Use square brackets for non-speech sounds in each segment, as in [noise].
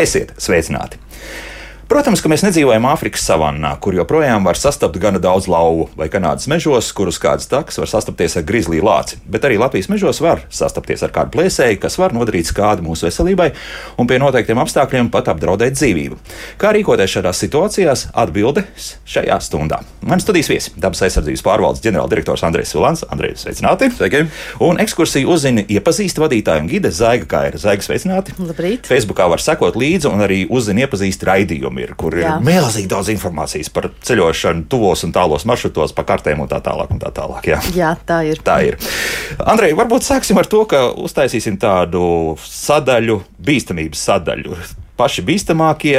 Esiet sveicināti! Protams, ka mēs nedzīvojam Āfrikas savannā, kur joprojām var sastapt gana daudz lauvu, vai Kanādas mežos, kurus kāds taks var sastapties ar grizlī lāci. Bet arī Latvijas mežos var sastapties ar kādu plēsēju, kas var nodarīt skādi mūsu veselībai un pie noteiktiem apstākļiem pat apdraudēt dzīvību. Kā rīkoties šādās situācijās? Atbildes šajā stundā. Man studijas viesi - dabas aizsardzības pārvaldes ģenerāldirektors Andrēs Vilants. Andrēs, sveicināti! Sveiki! Un ekskursiju uzzina iepazīst vadītāju un gide Zaiga Kaira. Zaiga, sveicināti! Labrīt! Facebookā var sekot līdzi un arī uzzina iepazīst raidījumu ir, kur ir Jā. milzīgi daudz informācijas par ceļošanu, tuvos un tālos maršrutos, pa kartēm un tā tālāk. Un tā, tālāk jā. Jā, tā ir. Tā ir. Andrej, varbūt sāksim ar to, ka uztaisīsim tādu sadaļu, bīstamības sadaļu. Paši bīstamākie,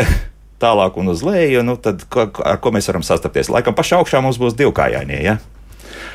tālāk un uz leju, nu tad ko, ar ko mēs varam sastapties? Laikam pašā augšā mums būs divkājainie. Ja?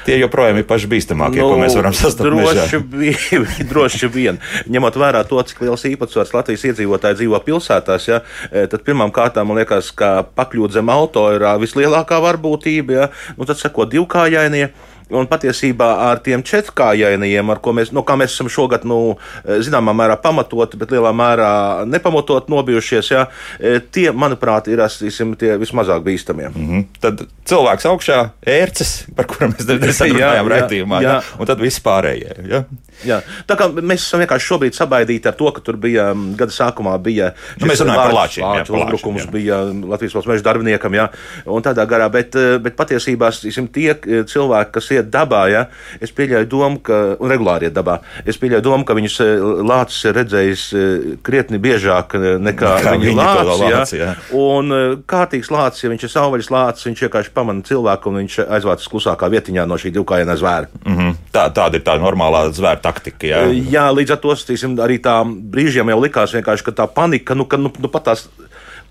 Tie joprojām ir paši bīstamākie, nu, ko mēs varam sastapt. Droši, vi- [laughs] droši vien. Ņemot vērā to, cik liels īpatsvars Latvijas iedzīvotāji dzīvo pilsētās, ja, eh, tad pirmām kārtām man liekas, ka pakļūt zem auto ir vislielākā varbūtība. Ja, nu, tad seko divkājainie. Un patiesībā ar tiem četrkājainajiem, ar ko mēs, nu, kā mēs esam šogad, nu, zināmā mērā pamatoti, bet lielā mērā nepamatot nobijušies, ja, eh, tie, manuprāt, ir esam, tie vismazāk bīstamie. Mm -hmm. Tad cilvēks augšā, ērces, par kurām mēs [laughs] Jā, jā, raidījumā, jā. jā. Un tad viss pārējie. Ja? Jā. Tā kā mēs esam vienkārši šobrīd sabaidīti ar to, ka tur bija um, gada sākumā bija Nu, mēs runājam par lāču- lāčiem, jā, lāču lāčiem, uzbrukums, jā. bija Latvijas valsts meža darbiniekam, jā, un tādā garā, bet, eh, bet patiesībā tiksim, tie eh, cilvēki, kas iet dabā, jā, es pieļauju domu, ka, regulāri iet dabā, es pieļauju domu, ka viņus eh, lācis ir redzējis eh, krietni biežāk eh, nekā viņi to lācis, jā. lāci, jā. Un kārtīgs lācis, ja viņš ir savvaļas lācis, viņš vienkārši pamana cilvēku un viņš aizvāc klusākā vietiņā no šī divkājienā zvēra. Mm -hmm. tā, tāda ir tā normālā zvēra taktika. Ja? Jā, līdz ar to stīsim, arī tā brīžiem jau likās, vienkārši, ka tā panika, nu, ka nu, nu, pat tās.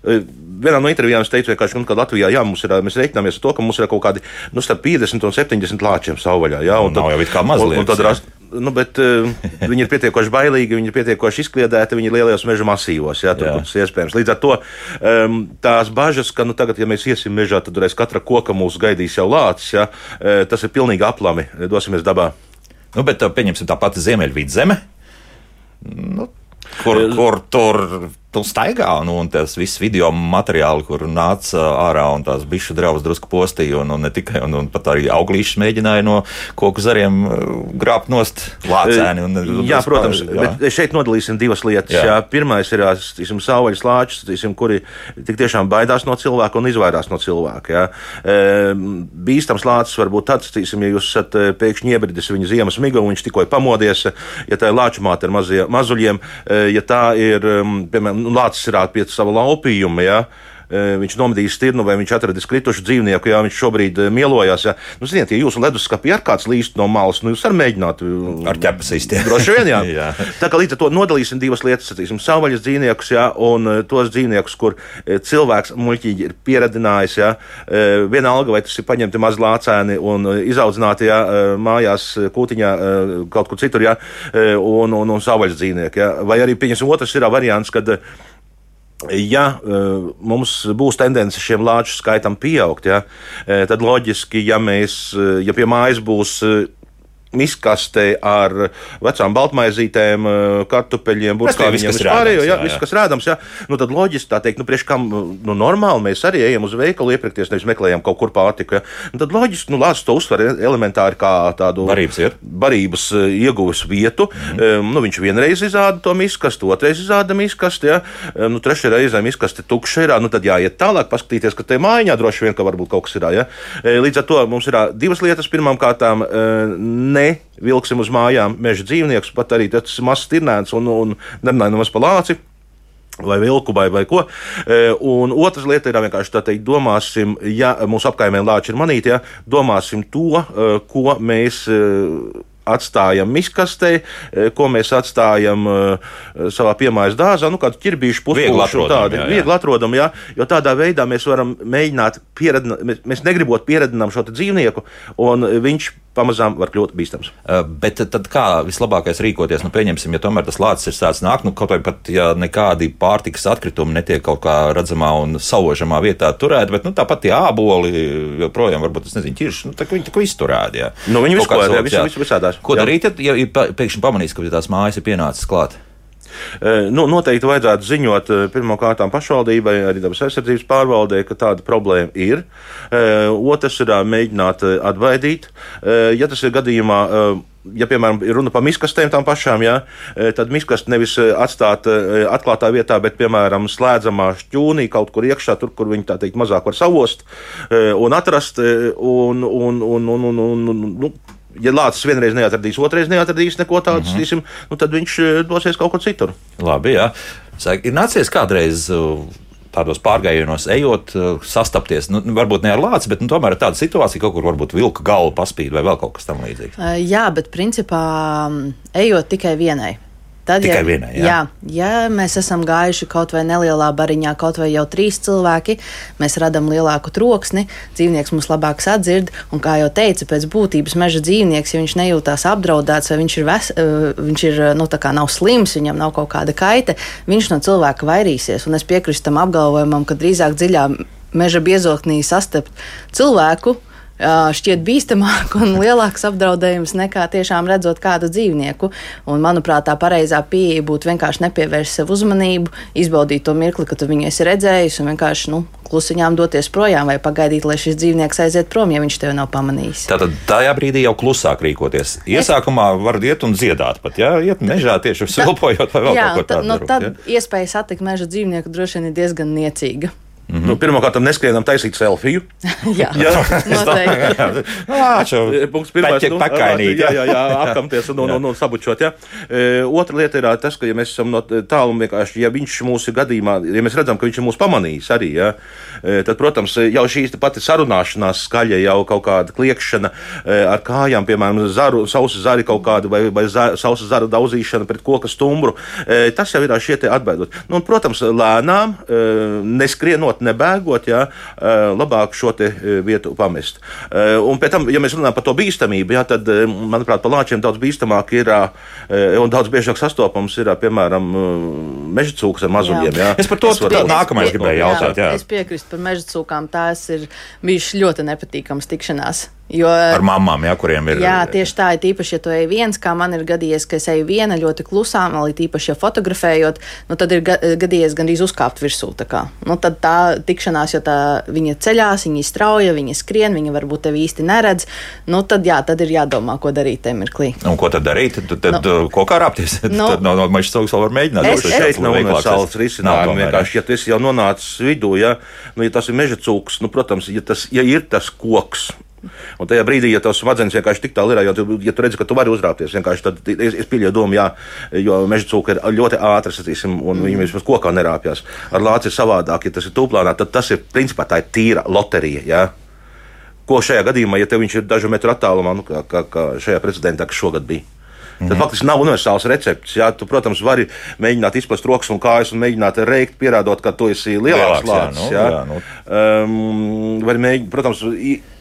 Vienā no intervijām es teicu, vienkārši, nu, ka Latvijā jā, ir, mēs reiķināmies ar to, ka mums ir kaut kādi nu, starp 50 un 70 lāčiem savvaļā. Jā, Nu, nav jau it kā maz un, un liekas, tad jā. rast, nu, bet, uh, viņi ir pietiekoši bailīgi, viņi ir pietiekoši izkliedēti, viņi ir lielajos meža masīvos, jā, tur, Jā. tas iespējams. Līdz ar to um, tās bažas, ka nu, tagad, ja mēs iesim mežā, tad reiz katra koka mūs gaidīs jau lācis, jā, tas ir pilnīgi aplami. Dosimies dabā. Nu, bet pieņemsim tā pati Ziemeļvidu zeme. Nu, kur, kur tur tu staigā, nu, un tas viss video materiāli, kur nāca ārā un tās bišu draudz drusku postīja, un, un ne tikai, un, un pat arī auglīšus mēģināja no koku zariem uh, grābt nost lācēni. Un, Jā, drusku protams, jā. bet šeit nodalīsim divas lietas. Jā. Jā. Pirmais ir tiksim, savvaļas lāčus, tiksim, kuri tik tiešām baidās no cilvēka un izvairās no cilvēka. Jā. E, bīstams lācis var būt tāds, tiksim, ja jūs esat e, pēkšņi iebridis viņa ziemas migu un viņš tikko ir pamodies, ja tā ir lāču māte ar mazie, mazuļiem, e, ja tā ir, um, piemēram, nu, lācis ir pie sava laupījuma. Jā. E, Viņš nomedīs stirnu, vai viņš atradis kritušu dzīvnieku, jā, viņš šobrīd e, mielojās. Jā. Nu, ziniet, ja jūsu leduskapī ir kāds līst no malas, nu, jūs varat mēģināt. Ar ķepas iztiek. Droši vien, jā. [laughs] Jā. Tā kā līdz ar to nodalīsim divas lietas, tātad savvaļas dzīvniekus, jā, un eh, tos dzīvniekus, kur eh, cilvēks muļķīgi ir pieradinājis, jā, eh, vienalga, vai tas ir paņemti maz lācēni un eh, izaudzināti, jā, eh, mājās, eh, kūtiņā, eh, kaut kur citur, jā, eh, un, un, un savvaļas dzīvnieki, jā. Vai arī, pieņemsim, otrs ir variants, kad eh, Ja uh, mums būs tendence šiem lāču skaitam pieaugt, ja, eh, tad loģiski, ja mēs, eh, ja pie mājas būs eh, miskastē ar vecām baltmaizītēm, eh, kartupeļiem, kas vispārējo, rādams, jā, jā, viss, jā. kas rādams, jā, nu tad loģiski tā teikt, nu priekš kam, nu normāli mēs arī ejam uz veikalu iepirkties, nevis meklējam kaut kur pārtiku, ja. Nu, tad loģiski, nu lācis to uzsver elementāri kā tādu Barības vietu. barības eh, ieguves vietu. Mm -hmm. nu, viņš vienreiz izrāda to miskastu, otrreiz izrāda miskastu, ja? Em, nu, trešajā reizē miskaste tukša ir. Nu, tad jāiet tālāk, paskatīties, ka te mājiņā droši vien ka varbūt kaut kas ir. Ja? E, Līdz ar to mums ir divas lietas. Pirmām kārtām, e, ne vilksim uz mājām meža dzīvniekus, pat arī tas mazs tirnēns un, un nerunājam nemaz par lāci vai vilku, vai, vai ko. E, Un otrs lieta ir vienkārši tā teikt, domāsim, ja mūsu apkaimē lāči ir manīti, ja, domāsim to, e, ko mēs. e, Atstājam miskastē, e, ko mēs atstājam uh, savā piemājas dārzā, nu, kādu ķirbīšu atrodam, jā, jā. viegli atrodam, jā, jo tādā veidā mēs varam mēģināt pieredzināt, mēs, mēs negribot pieredzinām šo dzīvnieku, un viņš pamazām var kļūt bīstams. Uh, Bet tad kā vislabākais rīkoties? Nu, pieņemsim, ja tomēr tas lācis ir sācis nākt, nu, kaut vai pat, ja nekādi pārtikas atkritumi netiek kaut kā redzamā un saužamā vietā turēti, bet nu, tāpat tie āboli joprojām, varbūt, es nezinu, ķirši, nu, tā, viņi izturēti. Jā. Nu, viņi visu ko jā, visu- visu visādās. Ko Jā. darīt, ja, ja pēkšņi pamanīs, ka tās mājas ir pienācis klāt? Nu, noteikti vajadzētu ziņot pirmkārt pašvaldībai, arī dabas aizsardzības pārvaldē, ka tāda problēma ir. Otrs ir mēģināt atbaidīt. Ja tas ir gadījumā ja, piemēram, runa par miskastēm tām pašām, jā, tad miskastu nevis atstāt atklātā vietā, bet, piemēram, slēdzamā šķūnī kaut kur iekšā, tur, kur viņi tā teikt mazāk var savost un atrast. Un, un, un, un, un, un, un, nu, ja Lācis vienreiz neatradīs, otrreiz neatradīs neko tādu, mm -hmm. Tīsim, nu, tad viņš dosies kaut kur citur. Labi, jā. Ir nācies kādreiz tādos pārgājienos ejot, sastapties. Nu, varbūt ne ar lāci, bet nu, tomēr ir tāda situācija, ka kaut kur varbūt vilka galva paspīd vai vēl kaut kas tamlīdzīgs. Jā, bet principā ejot tikai vienai. Tad, Tikai ja, vienai. Jā. jā, ja mēs esam gājuši kaut vai nelielā bariņā, kaut vai jau trīs cilvēki, mēs radām lielāku troksni, dzīvnieks mums labāk sadzird. Un, kā jau teicu, pēc būtības meža dzīvnieks, ja viņš nejūtās apdraudēts vai viņš ir, ves, eh, viņš ir nu, nav slims, viņam nav kaut kāda kaita, viņš no cilvēka vairīsies. Un es piekrītu tam apgalvojumam, ka drīzāk dziļā meža biezoknī sastapt cilvēku šķiet bīstamāk un [laughs] lielāks apdraudējums nekā tiešām redzot kādu dzīvnieku. Un, manuprāt, tā pareizā pieeja būtu vienkārši nepievērst sev uzmanību, izbaudīt to mirkli, kad viņu esi redzējis, un vienkārši nu, klusiņām doties projām vai pagaidīt, lai šis dzīvnieks aiziet prom, ja viņš tevi nav pamanījis. Tātad tajā brīdī jau klusāk rīkoties. Iesākumā var iet un dziedāt pat, ja iet mežā tieši svilpojot vai vēl jā, kaut ko tādu. Nu, tad ja? iespēja satikt meža dzīvnieku droši vien ir diezgan niecīga. Mm -hmm. nu, Pirmkārt, neskrienam taisīt selfiju. [laughs] jā, jā. noteikti. [laughs] E, punkts pirmais. Nu, pakainīt, jā, jā, jā, apkamties un, un, un, un sabučot. Jā. E, otra lieta ir tas, ka, ja mēs esam no tālu vienkārši, ja viņš mūsu gadījumā, ja mēs redzam, ka viņš ir mūs pamanījis arī, jā, e, tad, protams, jau šīs pati sarunāšanās skaļa, jau kaut kāda kliekšana ar kājām, piemēram, zaru, sausa zari kaut kāda vai, vai za, sausa zara daudzīšana pret koka stumbru, tas jau ir šie te atbaidot. Nu, un, protams, lēnām, neskrienot bēgot, nebēgot, jā, labāk šo vietu pamest. Un pēc tam, ja mēs runājam par to bīstamību, jā, tad, manuprāt, par lāčiem daudz bīstamāk ir un daudz biežāk sastopams ir, piemēram, meža cūkas ar mazumiem. Jā. Es par to nākamais gribēju jautāt. Jā. Es piekrītu par meža cūkām. Tās ir bijušas ļoti nepatīkamas tikšanās. Jo, ar mamām, ja, kuriem ir. Jā, tieši tā ir. Īpaši, ja tu ej viens, kā man ir gadījies, ka es eju viena ļoti klusām, līdz īpaši, ja fotografējot, nu, tad ir gadījies gandrīz uzkāpt virsū. Tā nu, tad tā tikšanās, jo tā viņa ceļās, viņa strauja, viņa skrien, viņa varbūt tevi īsti neredz. Nu, tad, jā, tad ir jādomā, ko darīt tajā mirklī. Un ko tad darīt? Tad, tad nu, ko kā rāpties? [laughs] Nu, tad no, no mača cilvēks vēl var mēģināt. Es, es, šeit nav universāls risinājums. Vienkārši, ja tu esi jau nonācis vidū, ja, nu, ja tas ir meža cūks, nu, protams, ja, tas, ja ir tas koks, Un tajā brīdī, ja tavs smadzenes vienkārši tik tālu ir, ja tu, ja tu redzi, ka tu vari uzrāpties, tad es, es pieļauju domu, jā, jo meža cūka ir ļoti ātra, satīsim, un mm. viņi vismaz kokā nerāpjas. Ar lāci ir savādāk, ja tas ir tūplānā, tad tas ir principā tā ir tīra loterija. Jā. Ko šajā gadījumā, ja viņš ir dažu metru attālumā, nu, kā, kā, kā šajā precedentā, kas šogad bija? Tad mm. faktiski nav universāls recepts. Jā, tu, protams, vari mēģināt izplest rokas un kājas un mēģināt reikt, pierādot, ka tu esi lielāks lācis. Jā, jā. Nu, jā. Um, var mēģināt, protams,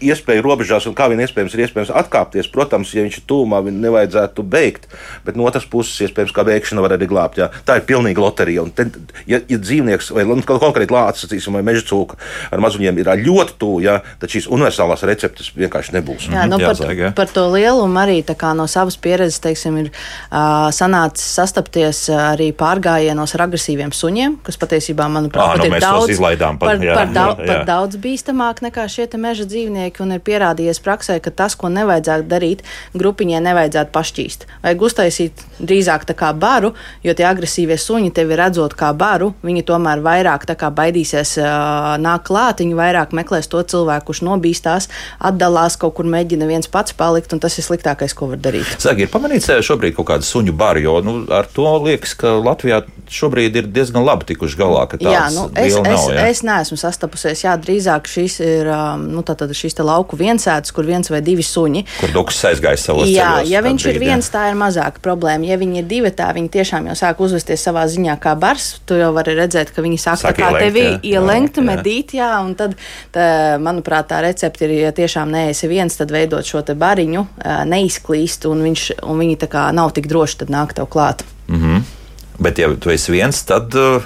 iespēju robežās un kā vien iespējams ir iespējams atkāpties. Protams, ja viņš ir tūmā, viņu nevajadzētu beigt, bet no otras puses, iespējams, kā beigšana var arī glābt. Jā. Tā ir pilnīga loterija. Un te, ja, ja dzīvnieks vai nu, konkrēti lācis, sacīsim, vai meža cūka ar mazuļiem ir ļoti tuvu, jā, tad šīs universālās receptes vienkārši nebūs. Jā, nu, par, Jāsaka, jā. par to lielumu arī no savas pieredzes, teiksim, teiksim, ir uh, sanācis sastapties arī pārgājienos ar agresīviem suņiem, kas patiesībā, manuprāt, à, nu, ir daudz, par, par, jā, par, daudz, jā, jā. par daudz bīstamāk nekā šie meža dzīvnieki. Un ir pierādījies praksē, ka tas, ko nevajadzētu darīt, grupiņai nevajadzētu pašķīst. Vajag uztaisīt drīzāk tā kā baru, jo tie agresīvie suņi tevi redzot kā baru, viņi tomēr vairāk baidīsies uh, nākt klāt, viņi vairāk meklēs to cilvēku, kurš nobīstās, atdalās, kaut kur mēģina viens pats palikt, un tas ir sliktākais, ko var darīt. Sagi, ir pamanīts šobrīd kaut kāda suņu bara, jo nu, ar to liekas, ka Latvijā šobrīd ir diezgan labi tikuši galā. Jā, nu, es, nav, es, jā? es neesmu sastapusies. Jā, drīzāk šis ir um, nu, šīs lauku viensētas, kur viens vai divi suņi. Kur duks aizgājis savos jā, ceļos. Ja viņš brīd, ir viens, tā ir mazāka problēma. Ja viņi ir divi, tā viņi tiešām jau sāk uzvesties savā ziņā kā bars. Tu jau vari redzēt, ka viņi sāk, sāk kā ielenkt, tevi jā, ielenkt, jā, medīt. Jā, un tad, tā, manuprāt, tā recepte ir, ja tiešām neesi viens, tad veidot šo bariņu, neizklīst, un, viņš, un viņi nav tik droši nāk tev klāt. Mm -hmm. Bet, ja tu esi viens, tad. Uh...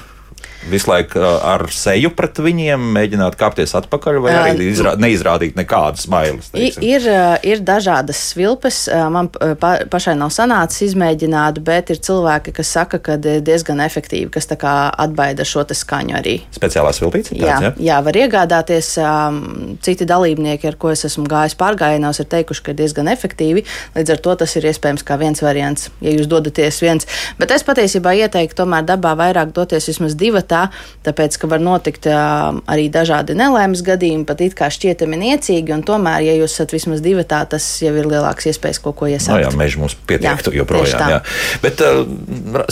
Visu laiku uh, ar seju pret viņiem mēģināt kāpties atpakaļ, vai arī izrā, neizrādīt nekādas bailes. Teiksim. Ir, ir dažādas svilpes. Man pa, pašai nav sanācis izmēģināt, bet ir cilvēki, kas saka, ka diezgan efektīvi, kas atbaida šo skaņu arī. Speciālās svilpītes? Jā, jā? jā, var iegādāties. Um, citi dalībnieki, ar ko es esmu gājis pārgājienos, ir teikuši, ka ir diezgan efektīvi. Līdz ar to tas ir iespējams kā viens variants, ja jūs dodaties viens. Bet es patiesībā ieteiktu tomēr dabā vairāk doties vismaz divi tā, tāpēc, ka var notikt arī dažādi nelaimes gadījumi, pat it kā šķietami niecīgi, un tomēr, ja jūs esat vismaz divi tā, tas jau ir lielāks iespējas kaut ko iesākt. No jā, meža mums pietiektu joprojām. Jā. Bet uh,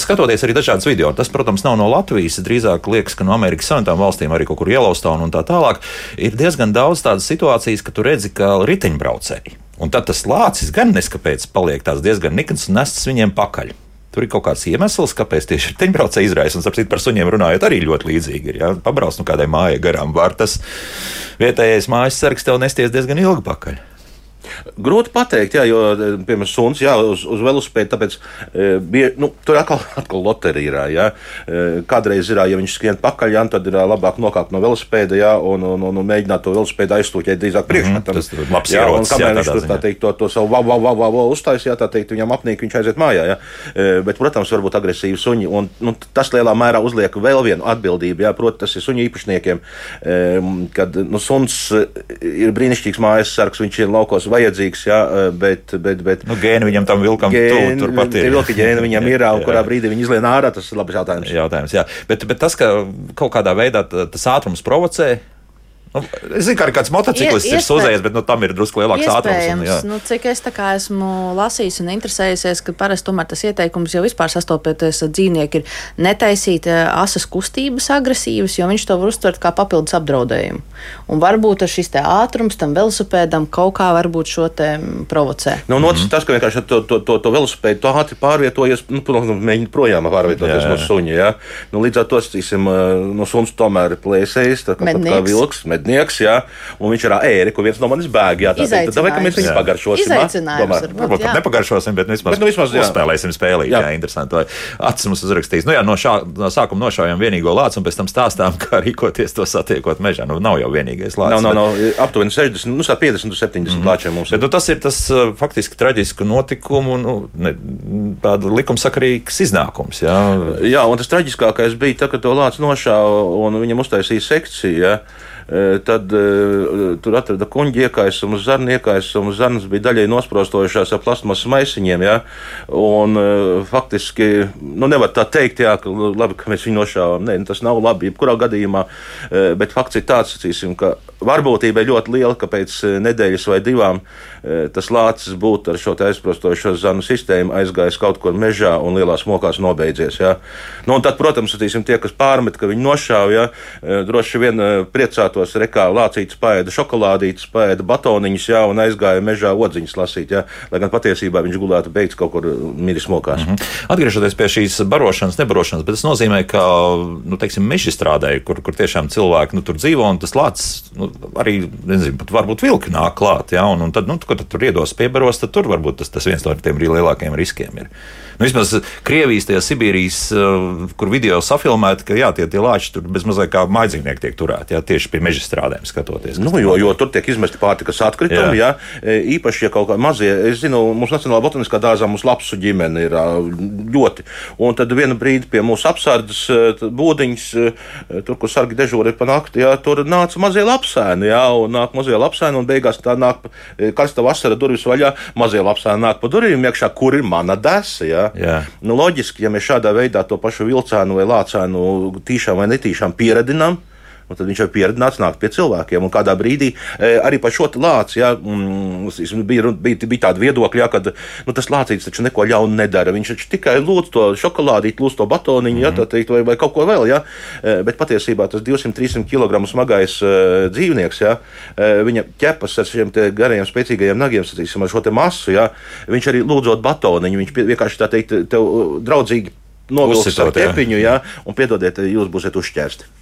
skatoties arī dažādas video, tas, protams, nav no Latvijas, drīzāk liekas, ka no Amerikas Savienotām valstīm arī kaut kur Yellowstone un tā tālāk ir diezgan daudz tādas situācijas, ka tu redzi, ka riteņbraucēji. Un tad tas lācis gan neskapēc paliek diezgan nikns un nesas viņiem pakaļ. Tur ir kaut kāds iemesls, kāpēc tieši teņbraucēji izraisa. Un, sapratu, par suņiem runājot, arī ļoti līdzīgi ir. Ja? Pabrauc no kādai mājai garām, var tas vietējais mājas sargs tev nesties diezgan ilgi pakaļ. Grūti pateikt, jā, jo, piemēram, suns jā, uz, uz velosipēda, tāpēc e, bija, nu, tur atkal, [laughs] atkal loterija ir. Jā. E, kādreiz ir, ja viņš skrien pakaļ, jā, tad ir labāk nokāpt no velosipēda jā, un, un, un, un mēģināt to velosipēdu aizstūķēt drīzāk priekšmetam. Mm, tas ir labs jā, ierocis. Jā, viņš tur, tā teikt, to, to savu wow, wow, wow, wow, uztaisīja, tā teikt, viņam apnīk, viņš aiziet mājā. Jā. E, bet, protams, var būt agresīvi suņi, un nu, tas lielā mērā uzliek vēl vienu atbildību, jā, proti, tas ir suņu īpašniekiem, e, kad, nu, suns ir brīnišķīgs mājas sargs, viņš ir laukos vajadzīgs, jā, bet. bet, bet nu, gēni viņam tam vilkam gēni, tur pat ir. Vilka gēni viņam ir, un [laughs] kurā brīdī viņi izlien ārā, tas ir labs jautājums. Jautājums, jā. Bet, bet tas, ka kaut kādā veidā tas ātrums provocē, Nu, es zinu, ka arī kāds motociklists ir sūdzējies, bet nu, tam ir drusku lielāks ātrums. Un, nu, cik es esmu lasījis un interesējies, ka parasti tas ieteikums jau vispār sastopieties ar dzīvnieku ir netaisīt eh, asas kustības agresīvas, jo viņš to var uztvert kā papildus apdraudējumu. Un varbūt šis ātrums tam velosipēdam kaut kā varbūt šo te provocē. Nu, mm -hmm. Tas, ka vienkārši to, to, to, to velosipēdu tā ātri pārvietojies, nu, mēģina projām pārvietoties jā, jā. no suņa. Ja? Nu, līdz ar to, cīsim, eh, no suns tomēr ir plēsējis, tā kā, kā vilks mednieks, jā, un viņš ir ēri, ko viens no manis bēg. Jā, tā tad vai mēs viņu pagaršosim? Izaicinājums. Varbūt pat nepagaršosim, bet vismaz, bet, nu, vismaz uzspēlēsim spēlīt. Jā, jā interesanti. Acis mums uzrakstīs. Nu jā, no, šā, no sākuma nošaujam vienīgo lācu un pēc tam stāstām, [laughs] kā rīkoties to satiekot mežā. Nu, nav jau vienīgais lācis. Nav, nav, nav aptuveni 60, nu, 50, 70 mm. lāčiem mums. Bet, nu, tas ir tas faktiski traģisku notikumu, nu, ne, tāda likumsakarīgs iznākums. Jā. jā, un tas traģiskākais bija, tā, kad to lācu nošāva un viņam uztaisīja sekciju. Ja? Tad tur atrada kuģi iekaisumu, zarnu iekaisumu. Zarnas bija daļai nosprostojušās ar plasmasas maisiņiem. Ja? Un, faktiski, nu, nevar tā teikt, jā, ka, labi, ka mēs viņu nošāvām. Nē, tas nav labi, jebkurā gadījumā. Bet fakts ir tāds, sacīsim, ka varbūtība ir ļoti liela, ka pēc nedēļas vai divām tas lācis būtu ar šo aizprostošo zanu sistēmu aizgājis kaut kur mežā un lielās mokās nobeidzies. Ja? Nu, tad, protams, sacīsim, tie, kas pārmet, ka viņi nošāva, ja? droši vien priecātos tos rekā lācītas paēda šokolādītas, paēda batoniņus, jā, un aizgāja mežā odziņas lasīt, jā, lai gan patiesībā viņš gulētu beigts kaut kur miris mokās. Mm -hmm. Atgriežoties pie šīs barošanas, nebarošanas, bet tas nozīmē, ka, nu, teiksim, meža strādāja, kur, kur tiešām cilvēki nu, tur dzīvo, un tas lācis nu, arī, nezinu, pat varbūt vilki nāk klāt, jā, un, un tad, nu, kad tur iedos piebaros, tad tur varbūt tas, tas viens no tiem lielākajiem riskiem ir. Nu, vismaz Krievijas, tajā Sibīrijas, uh, kur video safilmēti, ka jā, tie, tie lāči tur bezmazliet kā mājdzīvnieki tiek turēti, jā, tieši pie meža strādājiem skatoties. Nu, jo, jo tur tiek izmesti pārtikas atkritumi, jā. jā. E, īpaši, ja kaut kā mazie, es zinu, mums Nacionālā botaniskā dārzā mums lapsu ģimene ir ļoti. Un tad vienu brīdi pie mūsu apsardzes e, būdiņas, e, tur, kur sargi dežūri pa nakti, jā, tur nāca mazie lapsēni, jā, un nāk mazie lapsēni, un beigās tā nāk karsta vasara durvis vaļā, mazie lapsēni nāk pa durvīm iekšā, kur ir mana desa, jā. Jā. Nu, loģiski, ja mēs šādā veidā to pašu vilcēnu vai lācēnu tīšām vai netīšām pieredzinām, Un tad viņš jau pieredzināts nākt pie cilvēkiem. Un kādā brīdī e, arī par šo lāci ja, mm, bija, bija, bija tāda viedokļa, ja, ka nu, tas lācītis taču neko ļaunu nedara. Viņš taču tikai lūdz to šokolādīti, lūdz to batoniņu, ja, mhm. teikt, vai, vai kaut ko vēl. Ja. E, bet patiesībā tas 200-300 kg smagais uh, dzīvnieks, ja, viņa ķepas ar šiem garajiem, spēcīgajiem nagiem, sacīsim, ar šo masu, ja, viņš arī lūdzot batoniņu, viņš vienkārši tā teikt, tev draudzīgi novilks ar ķepiņu, ja, un piedodiet, jūs būsiet uzšķērsti.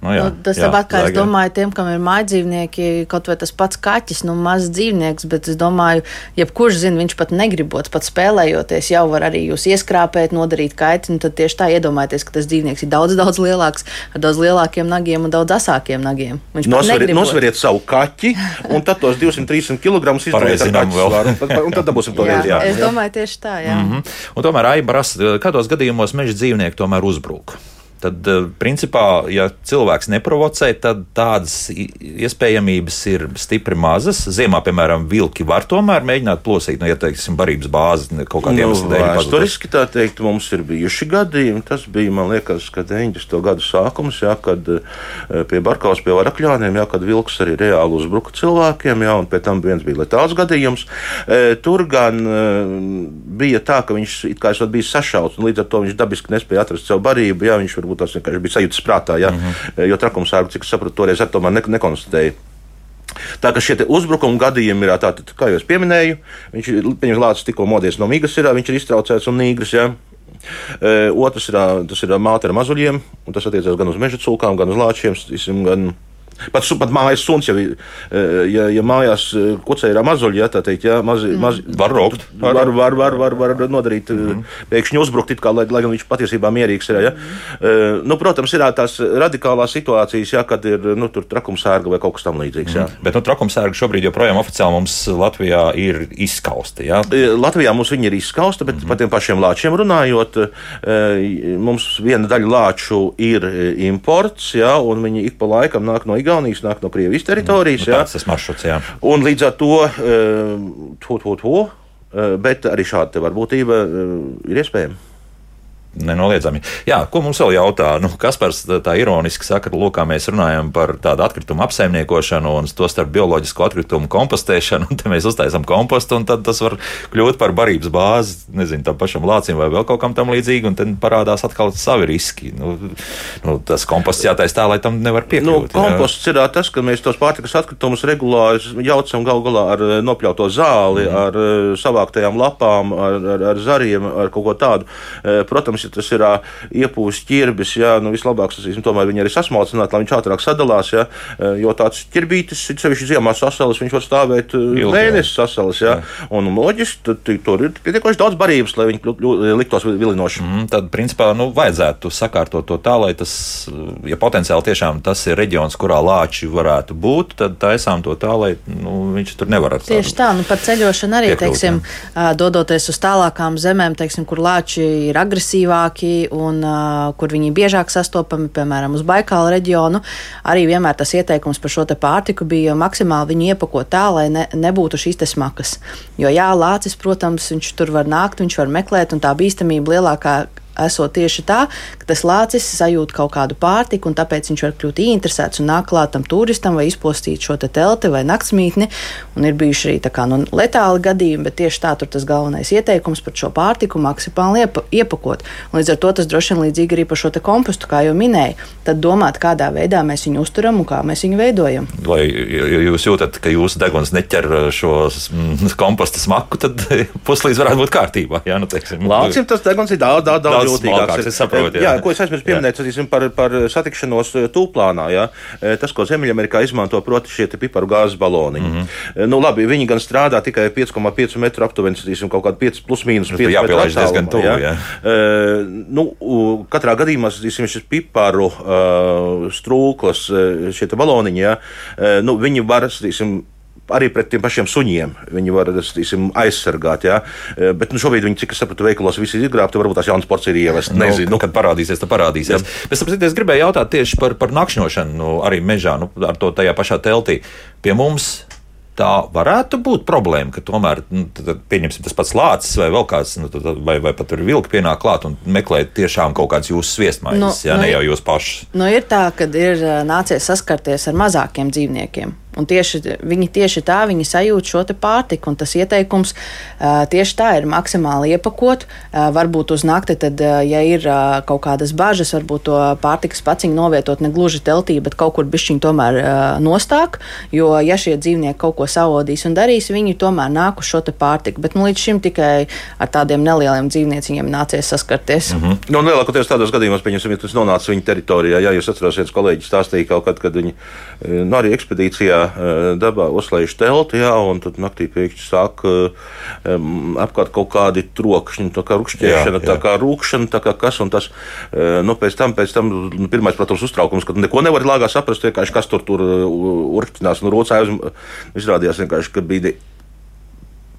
Nu, jā, nu, tas jā, tāpat kā es zaigi. domāju, tiem, kam ir mājdzīvnieki, kaut vai tas pats kaķis, nu, mazs dzīvnieks, bet es domāju, jebkurš zina, viņš pat negribot, pat spēlējoties, jau var arī jūs ieskrāpēt, nodarīt kaiti. Nu, tad tieši tā iedomājieties, ka tas dzīvnieks ir daudz, daudz lielāks, ar daudz lielākiem nagiem un daudz asākiem nagiem. Viņš pat Nosveriet, savu kaķi, un tad tos 200-300 kg izdodiet ar kaķu svaru. Tad- Un tad dabūsim to reizi. es domāju, tieši tā, jā. Mm -hmm. Un tomēr aibras, kādos gadījumos meža dzīvnieki tomēr uzbrūk. Tad, eh, principā, ja cilvēks neprovocē, tad tādas iespējamības ir stipri mazas. Ziemā, piemēram, vilki var tomēr mēģināt plosīt, nu, ja teiksim, barības bāzi kaut kādiem Nu, dēļ. Vēsturiski tā teikt, mums ir bijuši gadījumi. Tas bija, man liekas, ka 90. gadu sākums, jā, kad eh, pie Barkaus, pie Varakļāniem, jā, kad vilks arī reāli uzbruka cilvēkiem, jā, un pēc tam viens bija letāls gadījums. Eh, Tur gan bija tā, ka viņš it kā esot bijis sašauts, un līdz ar to viņš dabiski nespēja atrast savu barību, jā, viņš varbūt tās vienkārši bija sajūtas prātā, jā, mm -hmm. jo trakumsārgu, cik es sapratu, toreiz ar tomēr ne, nekonstatēja. Tā kā šie uzbrukuma gadījumi ir tādi, kā jau es pieminēju, viņš ir lācis tikko modies no mīgas, ir, viņš ir iztraucēts un nīgris. Ja? E, Otrs ir, tas ir māte ar mazuļiem, un tas attiecās gan uz meža cūkām, gan uz lāčiem. Gan Pat, pat mājas suns, ja, vi- e, ja, ja mājās e, kucē ir mazuļi, ja, tā teikt, ja, mazi, mazi, Var raukt. Var, var, var, var, var nodarīt, mm pēkšņi uzbrukt, kā, lai, lai gan viņš patiesībā mierīgs ir. Ja? Mm. Nu, protams, ir tās radikālās situācijas, ja, kad ir nu, tur trakumsērga vai kaut kas tamlīdzīgs. Ja. Bet nu, trakumsērgi šobrīd joprojām oficiāli mums Latvijā ir izskausti. Ja? Latvijā mums viņi ir izskausta, bet mm par tiem pašiem lāčiem runājot, mums viena daļa lāču ir imports, ja, un viņi ik pa laikam nāk no Igaunijas, nāk no Krievijas teritorijas. Nu, Ja, tāds tas maršruts, jā. un līdz ar to, e, to, to, to e, bet arī šāda varbūtība e, ir iespējama. Nenoliedzami. Jā, ko mums vēl jautā? Nu, Kaspars tā, ironiski saka, lūk, kā mēs runājam par tādu atkritumu apsaimniekošanu un to starp bioloģisko atkritumu kompostēšanu, [laughs] te mēs uztaisām kompostu, un tad tas var kļūt par barības bāzi, nezinu, tam pašam lācim vai vēl kaut kam tam līdzīgu, un tad parādās atkal savi riski. Nu, nu, tas komposts jātais tā, lai tam nevar Nu, piekļūt. jā. komposts ir ā, tas, ka mēs tos pārtikas atkritumus regulāri jaucam gal galā ar nopļauto zāli, mm. ar savāktajām lapām, ar, ar, ar zariem, ar kaut ko tādu. E, Protams, ja tas ir iepūsts ķirbis, jā, nu, vislabāk tas ir tomēr viņu arī sasmalcināt, lai viņš ātrāk sadalās. Jā, jo tāds ķirbītis, sevišķi ziemā sasalis, viņš var stāvēt e, Ilgi, jā. mēnesi sasalis. Jā, un loģiski, tad tur ir pietiekoši daudz barības, lai viņi liktos vilinoši. Mm, Tad, principā, nu, vajadzētu sakārtot to tā, lai tas, ja potenciāli tiešām tas ir reģions, kurā lāči varētu būt, tad taisām to tā, lai nu, viņš tur nevar ar Tieši tā, nu par ceļošanu arī, Piekļūt, teiksim, ā, dodoties uz tālākām zemēm, teiksim, kur lāči ir agresīvāki un uh, kur viņi biežāk sastopami, piemēram, uz Baikāla reģionu, arī vienmēr tas ieteikums par šo pārtiku bija maksimāli viņu iepakot tā, lai ne, nebūtu šīs smakas. Jo jā, lācis, protams, viņš tur var nākt, viņš var meklēt, un tā bīstamība lielākā esot tieši tā, ka tas lācis sajūt kaut kādu pārtiku, un tāpēc viņš var kļūt ieinteresēts un nāk klāt tam turistam vai izpostīt šo te telti vai naktsmītni. Un ir bijuši arī tā kā nu, letāli gadījumi, bet tieši tā tur tas galvenais ieteikums par šo pārtiku maksimāli iepa, iepakot. Un līdz ar to tas droši vien līdzīgi arī par šo te kompostu, kā jau minēju. Tad domāt, kādā veidā mēs viņu uzturam un kā mēs viņu veidojam. Lai ja jūs jūtat, ka jūsu deguns neķer šo mm, komposta smaku, tad [laughs] puslīdz varētu būt kārtībā. Jā, nu, teiksim, Lācim tas deguns ir daudz, daudz, daudz Daudz jūtīgāks. es saprotu, jā. jā. jā, ko es aizmirsu pieminēt, tas ir par, par satikšanos eh, tūplānā. Jā. Eh, Tas, ko Ziemeļamerikā izmanto, proti, šie piparu gāzes baloni. Mm. -hmm. Nu, labi, viņi gan strādā tikai 5,5 metru aptuveni, tātad kaut kādi 5 plus mīnus 5 tur jāpielaiž diezgan tuvu, jā. Eh, Nu, u- katrā gadījumā tīsim, šis piparu uh, strūklas, šie baloniņi, jā, eh, nu, viņi var, tīsim, arī pret tiem pašiem suņiem. Viņi var tīsim, aizsargāt. Ja? E, Bet nu, šobrīd viņi, cik es sapratu, veikalos visi ir izgrābti. Varbūt tās jaunas porcijas ir ievestas. Nezinu. Nu, kad parādīsies, tad parādīsies. Bet sapratu, es gribēju jautāt tieši par, par nakšņošanu, nu, arī mežā, nu, ar to tajā pašā teltī. Pie mums tā varētu būt problēma, ka tomēr, nu, tad, pieņemsim, tas pats lācis vai vēl kāds, nu, tad, vai, vai pat tur vilki pienāk klāt un meklē tiešām kaut kādas jūsu sviestmaiņas, Nu, ja nu, ne jau jūs paši. Nu, ir tā, ka ir nācies saskarties ar mazākiem dzīvniekiem. Un tieši, viņi tieši tā viņi sajūt šo pārtiku. Un tas ieteikums uh, tieši tā ir maksimāli iepakot. Uh, varbūt uz nakti, tad, uh, ja ir kaut kādas bažas, varbūt to pārtikas paciņu novietot ne gluži teltī, bet kaut kur bišķiņu tomēr nostāk. Jo, ja šie dzīvnieki kaut ko savodīs un darīs, viņi tomēr nāk uz šo pārtiku. Bet nu, līdz šim tikai ar tādiem nelieliem dzīvnieciņiem nācies saskarties. Mm -hmm. nu, lielākoties tādos gadījumos, pieņemsim, ja tas nonāca viņa teritorijā, ja jūs atcerāties, kolēģi stāstīja kaut kad, kad viņi nu, arī ekspedīcijā dabā uzlaiž telti, jā, un tad naktī pēkšņi sāk um, apkārt kaut kādi trokšņi, tā kā jā. tā kā rūkšana, tā kā kas un tas. Nu, pēc tam, pēc tam nu, pirmais, protams, uztraukums, ka neko nevar lāgā saprast, vienkārši kas tur tur urkšķinās un rocājas. Izrādījās vienkārši, ka bija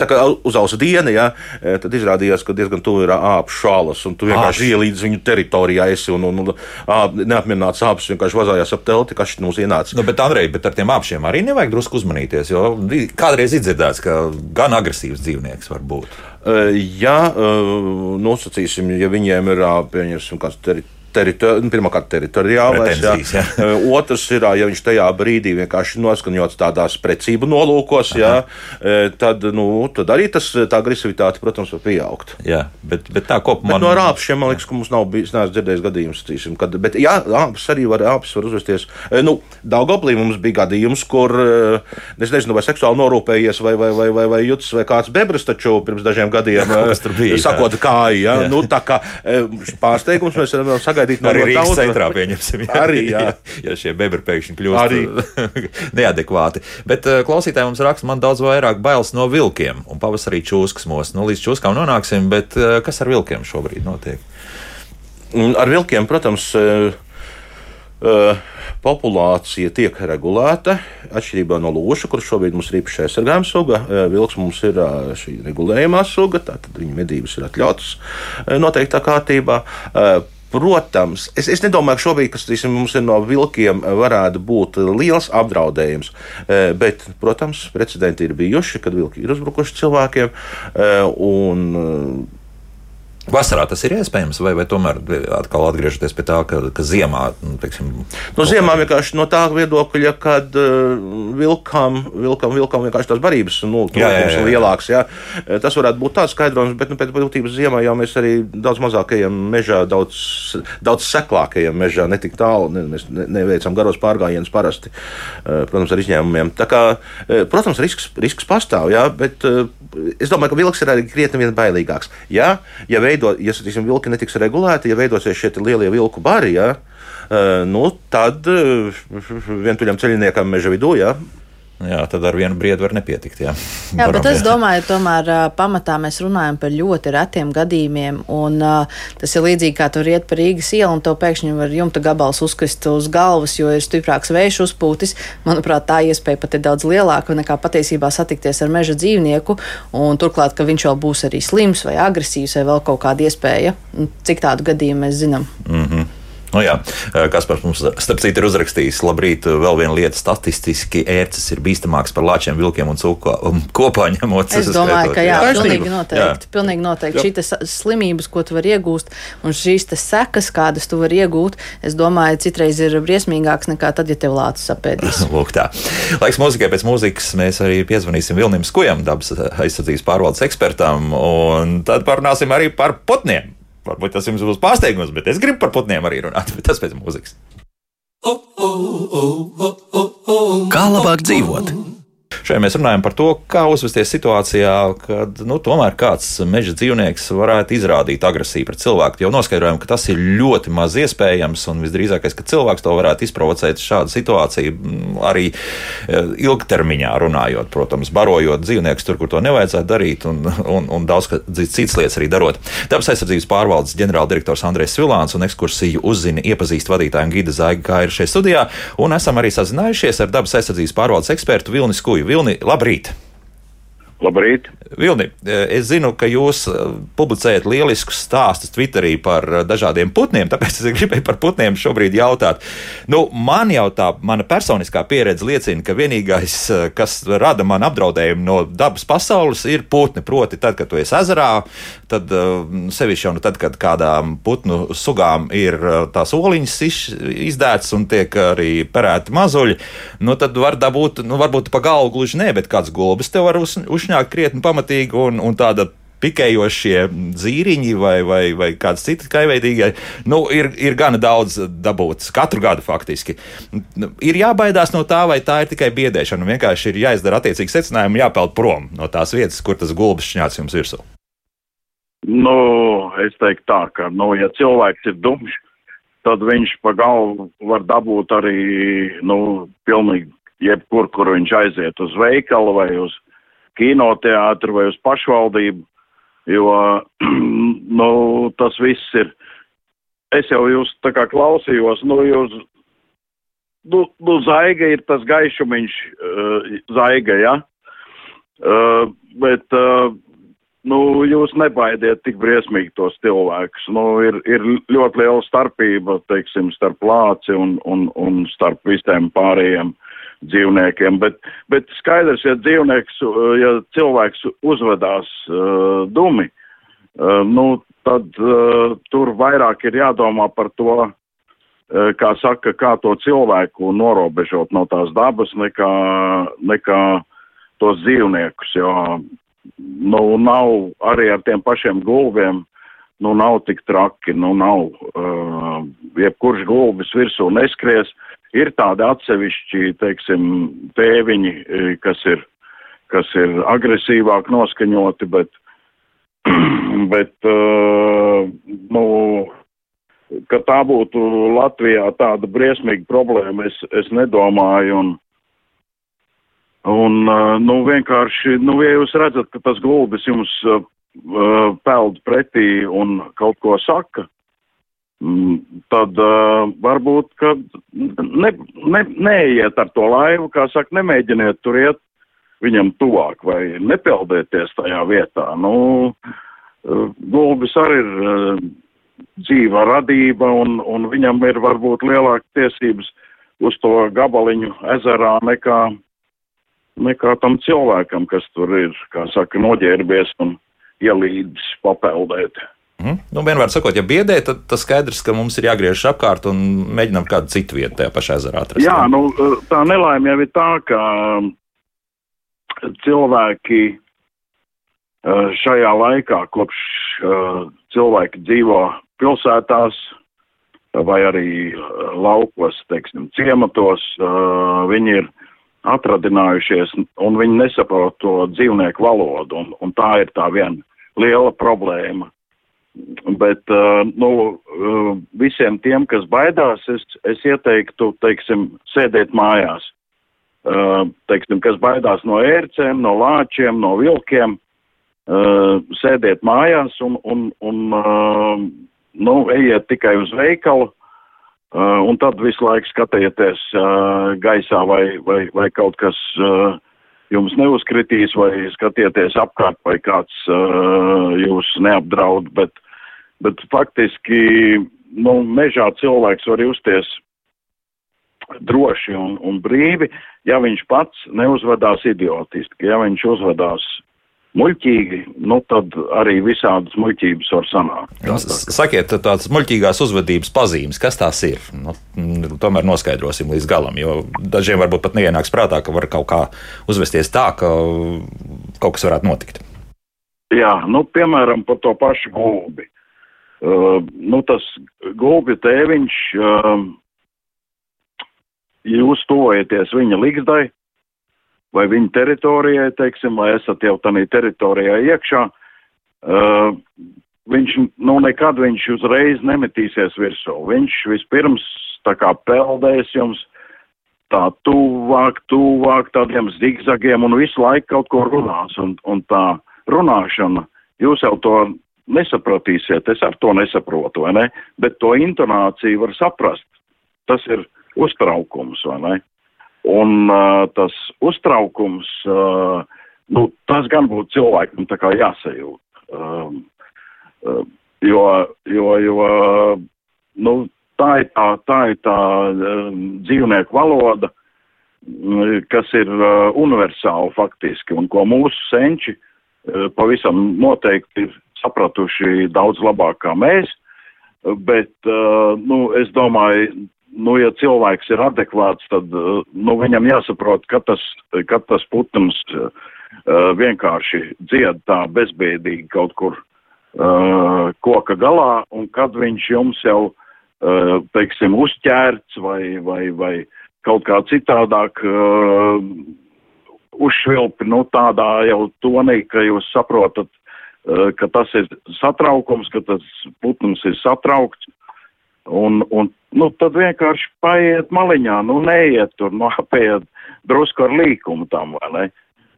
tā kā uzausa diena, ja, e, tad izrādījās, ka diezgan tuvu ir āpšu šālas, un tu vienkārši ielīdz viņu teritorijā esi, un, un, un āp, neapmierināts āpus vienkārši vazājās ap telti, kas šeit mums ienāca. Nu, bet, Andrej, bet ar tiem āpšiem arī nevajag drusku uzmanīties, jo kādreiz izdzirdēts, ka gan agresīvs dzīvnieks var būt. Uh, ja uh, nosacīsim, ja viņiem ir, pieņemsim, kāds teritorija teritori, nu, pirmkārt teritoriālais. Jā. Jā. [laughs] Otrs ir, ja viņš tajā brīdī vienkārši noskaņots tādās precību nolūkos, jā, tad, nu, tad arī tas, tā agresivitāte, protams, var pieaugt. Jā, bet, bet tā kopumā. Bet no rāpšiem, man liekas, ka mums nav bijis, neesmu dzirdējis gadījums, cīsim, kad, bet jā, rāpes arī var, rāpes var uzvesties. Nu, Daugoplī mums bija gadījums, kur, es nezinu, vai seksuāli norūpējies vai, vai, vai, vai, vai jutas vai kāds bebras, taču pirms dažiem gadiem, bija, sakot kāju, jā, jā. Nu, tā kā pārsteigums mēs varam sagaidīt sagaidīt no arī Rīgas centrā, pieņemsim. Jā, arī, jā. [laughs] ja šie bebri pēkšņi kļūst [laughs] neadekvāti. Bet uh, klausītāji mums raksta, man daudz vairāk bailes no vilkiem un pavasarī čūskas mūs. Nu, līdz čūskām nonāksim, bet uh, kas ar vilkiem šobrīd notiek? Ar vilkiem, protams, uh, populācija tiek regulēta atšķirībā no lūša, kurš šobrīd mums ir īpaši aizsargājuma suga. Vilks mums ir šī regulējumā suga, tātad viņa medības ir atļautas noteiktā kārtībā. Protams, es, es nedomāju, ka šobrīd kas, tīsim, mums ir no vilkiem varētu būt liels apdraudējums, eh, bet, protams, precedenti ir bijuši, kad vilki ir uzbrukuši cilvēkiem. Eh, un, Vasarā tas ir iespējams, vai, vai tomēr atkal atgriežoties pie tā, ka, ka ziemā. Nu, teiksim, no ziemā vienkārši no tā viedokļa, kad uh, vilkam, vilkam, vilkam vienkārši tās barības nu, jā, jā, jā. lielāks. Jā. Tas varētu būt tāds skaidrojums, bet nu, pēc būtības ziemā jau mēs arī daudz mazākajiem mežā, daudz, daudz seklākajiem mežā, ne tik tālu, ne, mēs ne, neveicam garos pārgājienus parasti, uh, protams, ar izņēmumiem. Tā kā, uh, protams, risks, risks pastāv, jā, bet uh, es domāju, ka vilks ir arī krietni vien bailīgāks. Jā, ja veido, ja tiksim, vilki netiks regulēti, ja veidosies šie lielie vilku bari, ja, nu, tad vientuļam ceļiniekam meža vidū, ja, jā, tad ar vienu briedu var nepietikt. Jā, jā bet es domāju, tomēr pamatā mēs runājam par ļoti retiem gadījumiem. Un, uh, tas ir līdzīgi kā tur iet pa Rīgas ielu, un tev pēkšņi var jumta gabals uzkrist uz galvas, jo ir stiprāks vējš uzpūtis. Manuprāt, tā iespēja pat ir daudz lielāka nekā patiesībā satikties ar meža dzīvnieku. Un turklāt, ka viņš vēl būs arī slims vai agresīvs vai vēl kaut kāda iespēja. Cik tādu gadījumu mēs zinām? Mm -hmm. Nu, jā, kas par mums, starp citu, ir uzrakstījis, labrīt, vēl viena lieta, statistiski ērces ir bīstamāks par lāčiem, vilkiem un cūku um, kopā ņemot. Es domāju, ka jā, jā pilnīgi noteikti. Jā. Pilnīgi noteikti. Šīs slimības, ko tu vari iegūst, un šīs sekas, kādas tu vari iegūt, es domāju, citreiz ir briesmīgāks nekā tad, ja tev lācis apēdīs. [laughs] Lūk, tā. Laiks mūzikai pēc mūzikas mēs arī piezvanīsim Vilnim Skujam, dabas aizsardzības pārvaldes ekspertam, un tad parunāsim arī par putniem. Varbūt tas jums būs pārsteigums, bet es gribu par putniem arī runāt, [laughs] bet tas pēc mūzikas. Kā labāk dzīvot? Šeit mēs runājam par to, kā uzvesties situācijā, kad nu, tomēr kāds meža dzīvnieks varētu izrādīt agresiju pret cilvēku. Jau noskaidrojam, ka tas ir ļoti maz iespējams, un visdrīzākais, ka cilvēks to varētu izprovocēt šādu situāciju mm, arī e, ilgtermiņā runājot, protams, barojot dzīvniekus tur, kur to nevajadzētu darīt, un, un, un daudz citas lietas arī darot. Dabas aizsardzības pārvaldes ģenerāldirektors Andrēs Vilāns un ekskursiju uzzina iepazīst vadītāju un gida Zaiga, kā ir šeit studijā, un esam arī sazinājušies ar dabas aizsardzības pārvaldes ekspertu Vilni Skuju. Vilni, labrīt! Labrīt! Vilni, es zinu, ka jūs eh, publicējat lieliskus stāstus Twitterī par eh, dažādiem putniem, tāpēc es gribēju par putniem šobrīd jautāt. Nu, man jau tā mana personiskā pieredze liecina, ka vienīgais, kas rada man apdraudējumu no dabas pasaules, ir putni. Proti, tad, kad tu esi ezerā, tad sevišķi jau nu tad, kad kādām putnu sugām ir tās oliņas izdētas un tiek arī perēti mazuļi, nu, tad var dabūt, nu, varbūt pa galvu gluži ne, bet kāds gulbis tev var uzņemt uzšņākt krietni pamatīgi un, un tāda pikējošie zīriņi vai, vai, vai kāds cits kaiveidīgais, nu, ir, ir gana daudz dabūts katru gadu faktiski. Ir jābaidās no tā, vai tā ir tikai biedēšana. Vienkārši ir jāizdara attiecīgi secinājumi, jāpeld prom no tās vietas, kur tas gulbis šņāts jums virsū. Nu, es teiktu tā, ka, nu, ja cilvēks ir dumšs, tad viņš pa galvu var dabūt arī, nu, pilnīgi jebkur, kur viņš aiziet uz veikalu vai uz kinoteātru vai uz pašvaldību, jo, [clears throat] nu, tas viss ir. Es jau jūs tā kā klausījos, nu, jūs, nu, nu zaiga ir tas gaišumiņš, uh, zaiga, ja? Uh, bet, uh, nu, jūs nebaidiet tik briesmīgi tos cilvēkus. Nu, ir, ir ļoti liela starpība, teiksim, starp lāci un, un, un starp visiem pārējiem dzīvniekiem, bet, bet skaidrs, ja dzīvnieks, ja cilvēks uzvedās uh, dumi, uh, nu, tad uh, tur vairāk ir jādomā par to, uh, kā saka, kā to cilvēku norobežot no tās dabas, nekā, nekā tos dzīvniekus, jo, nu, nav arī ar tiem pašiem gulviem, nu, nav tik traki, nu, nav, uh, jebkurš gulbis virsū neskries, Ir tādi atsevišķi, teiksim, tēviņi, e, kas ir, kas ir agresīvāk noskaņoti, bet, [clears throat] bet uh, nu, ka tā būtu Latvijā tāda briesmīga problēma, es, es nedomāju. Un, un uh, nu, vienkārši, nu, ja jūs redzat, ka tas gulbis jums uh, peld pretī un kaut ko saka, tad uh, varbūt, ka ne, ne, neiet ar to laivu, kā saka, nemēģiniet tur iet viņam tuvāk vai nepeldēties tajā vietā. Nu, uh, gulbis arī ir uh, dzīva radība un, un viņam ir varbūt lielāka tiesības uz to gabaliņu ezerā nekā, nekā tam cilvēkam, kas tur ir, kā saka, noģērbies un ielīdis papeldēt. Mm. Nu, vienmēr sakot, ja biedē, tad tas skaidrs, ka mums ir jāgriežas apkārt un mēģinām kādu citu vietu tajā pašā ezerā atrast. Jā, nu, tā nelaime jau ir tā, ka cilvēki šajā laikā, kopš cilvēki dzīvo pilsētās vai arī laukos, teiksim, ciematos, viņi ir atradinājušies un viņi nesaprot to dzīvnieku valodu, un, un tā ir tā viena liela problēma Bet nu, visiem tiem, kas baidās, es, es ieteiktu, teiksim, sēdēt mājās. Teiksim, kas baidās no ērcēm, no lāčiem, no vilkiem, sēdiet mājās un, un, un nu, ejiet tikai uz veikalu. Un tad visu laiku skatieties gaisā, vai, vai, vai kaut kas uh, jums neuzkritīs, vai skatieties apkārt, vai kāds uh, jūs neapdraud, bet, bet faktiski, nu, mežā cilvēks var justies droši un, un brīvi, ja viņš pats neuzvedās idiotiski, ja viņš uzvedās muļķīgi, nu tad arī visādas muļķības var sanākt. Nu, sakiet, tādas muļķīgās uzvedības pazīmes, kas tās ir? Nu, tomēr noskaidrosim līdz galam, jo dažiem varbūt pat neienāks prātā, ka var kaut kā uzvesties tā, ka kaut kas varētu notikt. Jā, nu, piemēram, par to pašu gulbi. Uh, nu, tas gulbi tēviņš, uh, jūs tuvojaties viņa ligzdai, vai viņa teritorijai, teiksim, vai esat jau tādā teritorijā iekšā, uh, viņš, nu, nekad viņš uzreiz nemetīsies virsū. Viņš vispirms tā kā peldēs jums tā tuvāk, tuvāk tādiem zigzagiem un visu laiku kaut ko runās. Un, un tā runāšana, jūs jau to nesapratīsiet, es ar to nesaprotu, vai ne? Bet to intonāciju var saprast. Tas ir uztraukums, vai ne? Un uh, tas uztraukums uh, nu, tas gan būtu cilvēkam tā kā jāsajūt. Um, uh, jo, jo, jo nu, tā ir tā, tā, ir tā um, dzīvnieku valoda, mm, kas ir uh, universāla faktiski, un ko mūsu senči uh, pavisam noteikti ir sapratuši daudz labāk kā mēs. Bet, uh, nu, es domāju, nu, ja cilvēks ir adekvāts, tad uh, nu, viņam jāsaprot, ka tas, ka tas putns uh, vienkārši dzied tā bezbēdīgi kaut kur uh, koka galā, un kad viņš jums jau, uh, teiksim, uzķērts vai, vai, vai kaut kā citādāk uzšvilpi, nu, tādā jau tonī, ka jūs saprotat, Eh, ka tas ir satraukums, ka tas putns ir satraukts. Un, un nu, tad vienkārši paiet maliņā, nu neiet tur, nu [laughs] apējiet drusku ar līkumu tam, vai ne?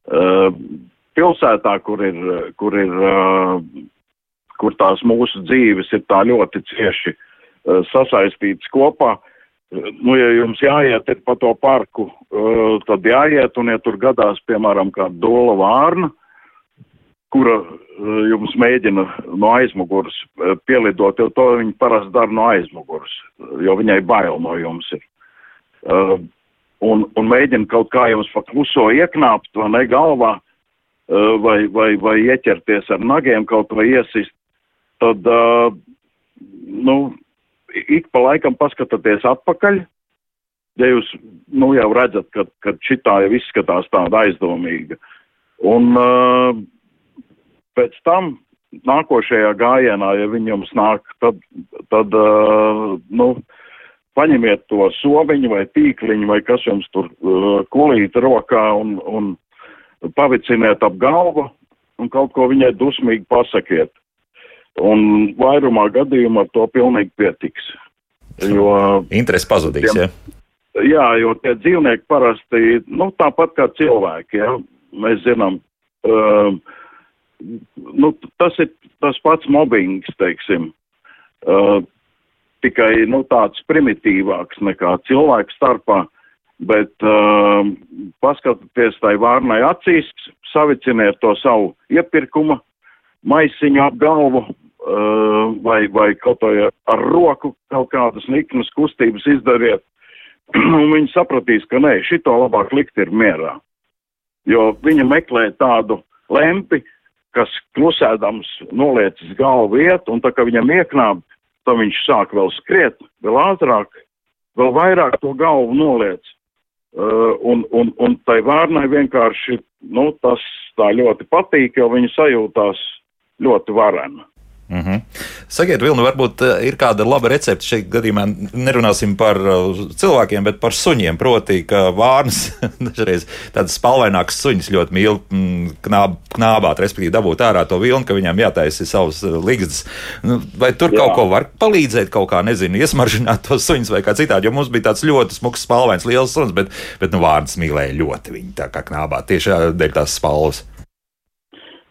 Uh, pilsētā, kur ir, kur ir, uh, kur tās mūsu dzīves ir tā ļoti cieši uh, sasaistītas kopā, nu, ja jums jāiet pa to parku, tad jāiet, un ja tur gadās, piemēram, kā dola vārna, kura eh, jums mēģina no aizmugures eh, pielidot, jo to viņi parasti dara no aizmugures, jo viņai bail no jums ir. Uh, un, un mēģina kaut kā jums pa kluso ieknāpt, vai ne galvā, uh, vai, vai, vai ieķerties ar nagiem kaut vai iesist, tad, uh, nu, ik pa laikam paskatāties atpakaļ, ja jūs, nu, jau redzat, ka, ka šitā jau izskatās tāda aizdomīga. Un, uh, pēc tam nākošajā gājienā, ja viņi jums nāk, tad, tad uh, nu, paņemiet to soviņu vai tīkliņu vai kas jums tur uh, kulīt rokā un, un paviciniet ap galvu un kaut ko viņai dusmīgi pasakiet. Un vairumā gadījumā to pilnīgi pietiks. Jo, Interesi pazudīs, tiem, ja? Jā, jo tie dzīvnieki parasti, nu, tāpat kā cilvēki, ja, mēs zinām, uh, nu, tas ir tas pats mobbings, teiksim. Uh, tikai nu, tāds primitīvāks nekā cilvēku starpā, bet uh, paskatieties tai vārnai acīs, saviciniet to savu iepirkuma maisiņu ap galvu uh, vai, vai kaut ko ar roku kaut kādas niknas kustības izdariet, [clears throat] un viņi sapratīs, ka nē, šito labāk likt ir mierā. Jo viņa meklē tādu lempi, kas klusēdams noliecis galvu iet, un tā kā viņam ieknāb, tad viņš sāk vēl skriet, vēl ātrāk, vēl vairāk to galvu noliec. Uh, un, un, un tai vārnai vienkārši, nu, tas tā ļoti patīk, jo viņa sajūtās ļoti varena. Mm -hmm. Sakiet, Vilni, varbūt eh, ir kāda laba recepte šeit gadījumā. Nerunāsim par eh, cilvēkiem, bet par suņiem. Proti, ka vārns [laughs] dažreiz tādas spalvainākas suņas ļoti mīl mm, knāb, knābāt, respektīvi dabūt ārā to vilnu, ka viņam jātaisa savas eh, ligzdas. Nu, vai tur Jā. kaut ko var palīdzēt, kaut kā, nezinu, iesmaržināt tos suņus vai kā citādi, jo mums bija tāds ļoti smuks spalvains liels suns, bet, bet nu, vārns mīlēja ļoti viņu tā kā knābāt tieši dēļ tās spalvas.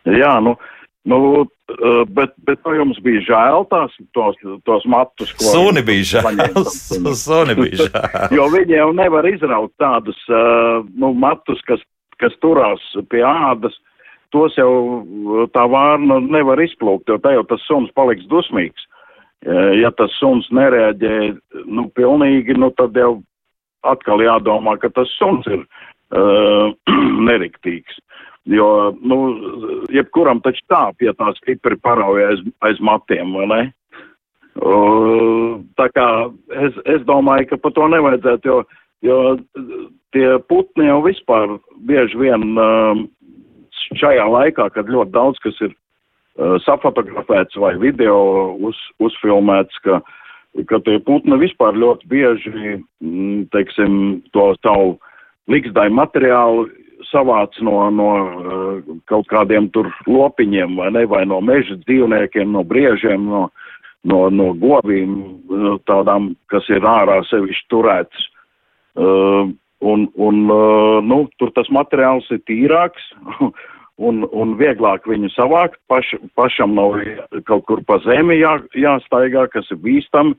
Jā, nu, Nu, bet, bet vai jums bija žēl tās, tos, tos matus, ko Suni bija žēl. [laughs] Suni bija žēl. [laughs] jo viņi jau nevar izraut tādus uh, nu, matus, kas, kas turās pie ādas. Tos jau eh, tā vārna nevar izplūkt, jo tā jau tas suns paliks dusmīgs. Ja tas suns nereaģē, nu, pilnīgi, nu, tad jau atkal jādomā, ka tas suns ir uh, [clears throat] neriktīgs. Jo, nu, jebkuram taču tāp, ja tā stipri parauja aiz, aiz matiem, vai ne? Uh, tā kā es, es domāju, ka par to nevajadzētu, jo, jo tie putni jau vispār bieži vien uh, šajā laikā, kad ļoti daudz kas ir uh, safotografēts vai video uz, uzfilmēts, ka, ka tie putni vispār ļoti bieži, mm, teiksim, to savu liksdai materiālu savāc no, no uh, kaut kādiem tur lopiņiem vai ne, vai no meža dzīvniekiem, no briežiem, no, no, no govīm, uh, tādām, kas ir ārā sevišķi turēts. Uh, un, un nu, tur tas materiāls ir tīrāks [laughs] un, un vieglāk viņu savākt. Paš, pašam nav kaut kur pa zemi jā, jāstaigā, kas ir bīstami.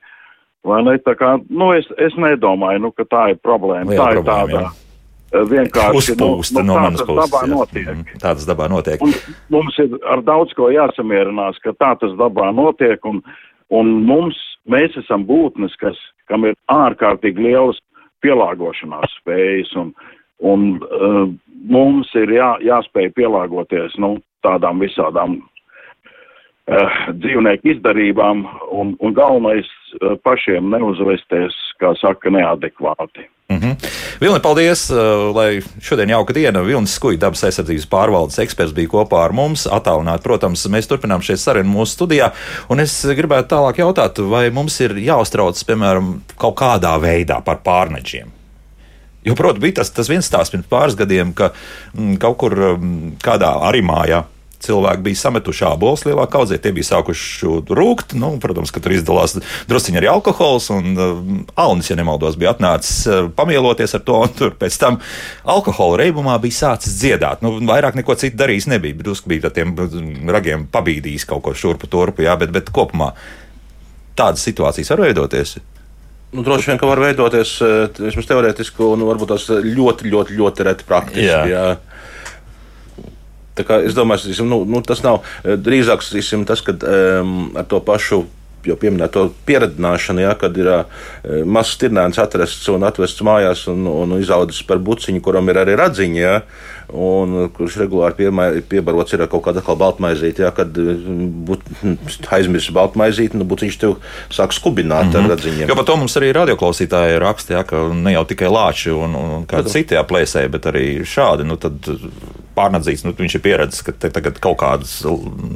Vai ne? Tā kā, nu, es, es nedomāju, nu, ka tā ir problēma. Liela tā problēma, ir tāda. Jā vienkārši Uzpūsta nu, no tā manas puses. dabā notiek. Mhm, Tā tas dabā notiek. Un mums ir ar daudz ko jāsamierinās, ka tā tas dabā notiek, un, un mums, mēs esam būtnes, kas, kam ir ārkārtīgi lielas pielāgošanās spējas, un, un uh, mums ir jā, jāspēj pielāgoties, nu, tādām visādām uh, dzīvnieku izdarībām, un, un galvenais uh, pašiem neuzvesties, kā saka, neadekvāti. Mm -hmm. Vilni, paldies, uh, lai šodien jauka diena. Vilnis Skuja, dabas aizsardzības pārvaldes eksperts, bija kopā ar mums. Atālināt, protams, mēs turpinām šeit sarunu mūsu studijā. Un es gribētu tālāk jautāt, vai mums ir jāuztrauc, piemēram, kaut kādā veidā par pārneģiem. Jo, protams, bija tas, tas viens stāsts pirms pāris gadiem, ka mm, kaut kur mm, kādā arī mājā cilvēki bija sametuši ābolus lielā kaudzē, tie bija sākuši rūkt. Nu, protams, ka tur izdalās drusciņi arī alkohols, un uh, Alnis, ja nemaldos, bija atnācis uh, pamieloties ar to, un tur pēc tam alkohola reibumā bija sācis dziedāt. Nu, vairāk neko citu darījis nebija, drusku bija tiem ragiem pabīdījis kaut ko šurpu turpu, jā, bet, bet kopumā tādas situācijas var veidoties. Nu, droši vien, ka var veidoties eh, vismaz teorētiski, un varbūt tas ļoti, ļoti, ļoti reti praktiski. Jā. Jā. Es domāju, ka nu, nu, tas nav eh, drīzāk isim, tas, ka um, ar to pašu. Jau pieminēto pieredzināšanu, ja, kad ir uh, mazs tirnēns atrasts un atvests mājās un, un izaudzis par buciņu, kuram ir arī radziņa, ja, un kurš regulāri piemē, piebarots ir kaut kādu atkal baltmaizīti. Ja, kad būt, [laughs] aizmirst baltmaizīti, nu buciņš tev sāk skubināt mm -hmm. ar radziņiem. Jo par to mums arī radioklausītāji raksta, ja, ka ne jau tikai lāči un, un kādi citi plēsēji, bet arī šādi. Nu, tad, Pārnadzīts, nu, viņš ir pieredzējis, ka te tagad kaut kādas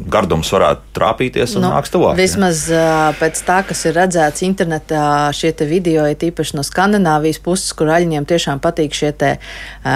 gardums varētu trāpīties un nu, nāks tuvāk. Vismaz ja? pēc tā, kas ir redzēts internetā, šie video ir tīpaši no Skandināvijas puses, kur aļņiem tiešām patīk šie te uh,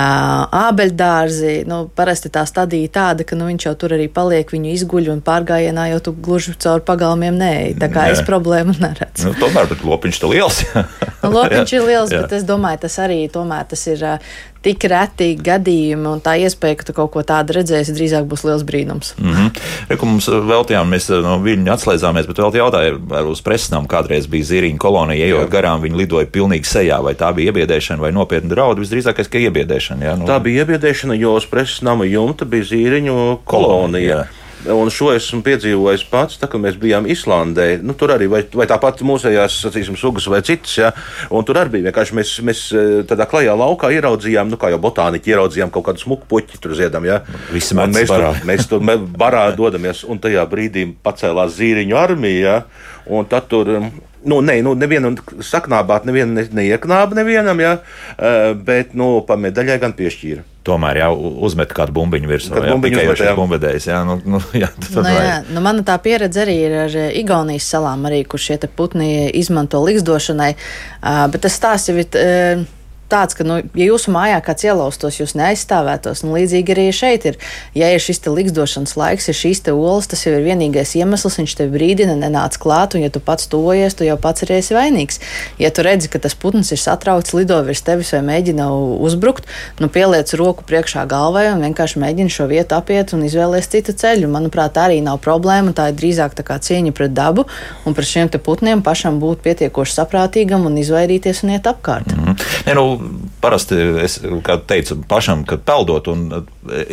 ābeļdārzi. Nu, parasti tā stadija tāda, ka nu, viņš jau tur arī paliek, viņu izguļ un pārgājienā jau tu gluži caur pagalmiem neej. Tā kā Nē. es problēmu neredzu. Nu, tomēr, bet lopiņš ir liels. [laughs] lopiņš [laughs] ir liels, jā. bet es domāju, tas arī tomēr tas ir. Uh, tik reti gadījumi, un tā iespēja, ka tu kaut ko tādu redzēsi, drīzāk būs liels brīnums. Mm -hmm. Reku mums veltījām, mēs no viņa atslēdzāmies, bet vēl jautāju uz presnām, kādreiz bija zīriņa kolonija, ejot garām, viņi lidoja pilnīgi sejā, vai tā bija iebiedēšana vai nopietna draudu, visdrīzākais, ka iebiedēšana. Jā, nu. Tā bija iebiedēšana, jo uz preses nama jumta bija zīriņu kolonija. kolonija. Un šo esmu piedzīvojis pats, tā, kad mēs bijām Islandē. Nu, tur arī, vai, vai tāpat mūsējās, sacīsim, sugas vai citas, ja, un tur arī bija vienkārši mēs, mēs tādā klajā laukā ieraudzījām, nu, kā jau botāniķi ieraudzījām kaut kādu smuku puķi tur ziedam, ja. Visi mēs barā. tur, mēs tur barā dodamies, un tajā brīdī pacēlās zīriņu armija, ja, un tad tur. Nu, nē, nu, nevienu saknābāt, nevienu ne, neieknāba nevienam, ja, bet, nu, pa medaļai gan piešķīra. Tomēr jau uzmet kādu bumbiņu virsū. Kad bumbiņu jau uzmet, jā. šis bumbvedējs. Jā, nu, nu, [laughs] jā, Nu, jā, nu, mana tā pieredze arī ir ar eh, Igaunijas salām, arī, kur šie te putni izmanto likstošanai. Uh, bet tas stāsts jau ir. Tāds, ka, nu, ja jūsu mājā kāds ielaustos, jūs neaizstāvētos. Nu, līdzīgi arī šeit ir. Ja ir šis likstošanas laiks, ir šīs olas, tas jau ir vienīgais iemesls. Viņš tev brīdina, nenāc klāt, un ja tu pats tojies, tu jau pats arī esi vainīgs. Ja tu redzi, ka tas putns ir satraukts, lido virs tevis vai mēģina uzbrukt, nu, pieliec roku priekšā galvai un vienkārši mēģini šo vietu apiet un izvēlēties citu ceļu. Manuprāt, tā arī nav problēma. Tā ir drīzāk tā kā cieņa pret dabu un pret šiem putniem pašam būt pietiekoši saprātīgam un izvairīties un iet apkārt. Mm -hmm. ne, nu, parasti es teicu pašam, ka peldot, un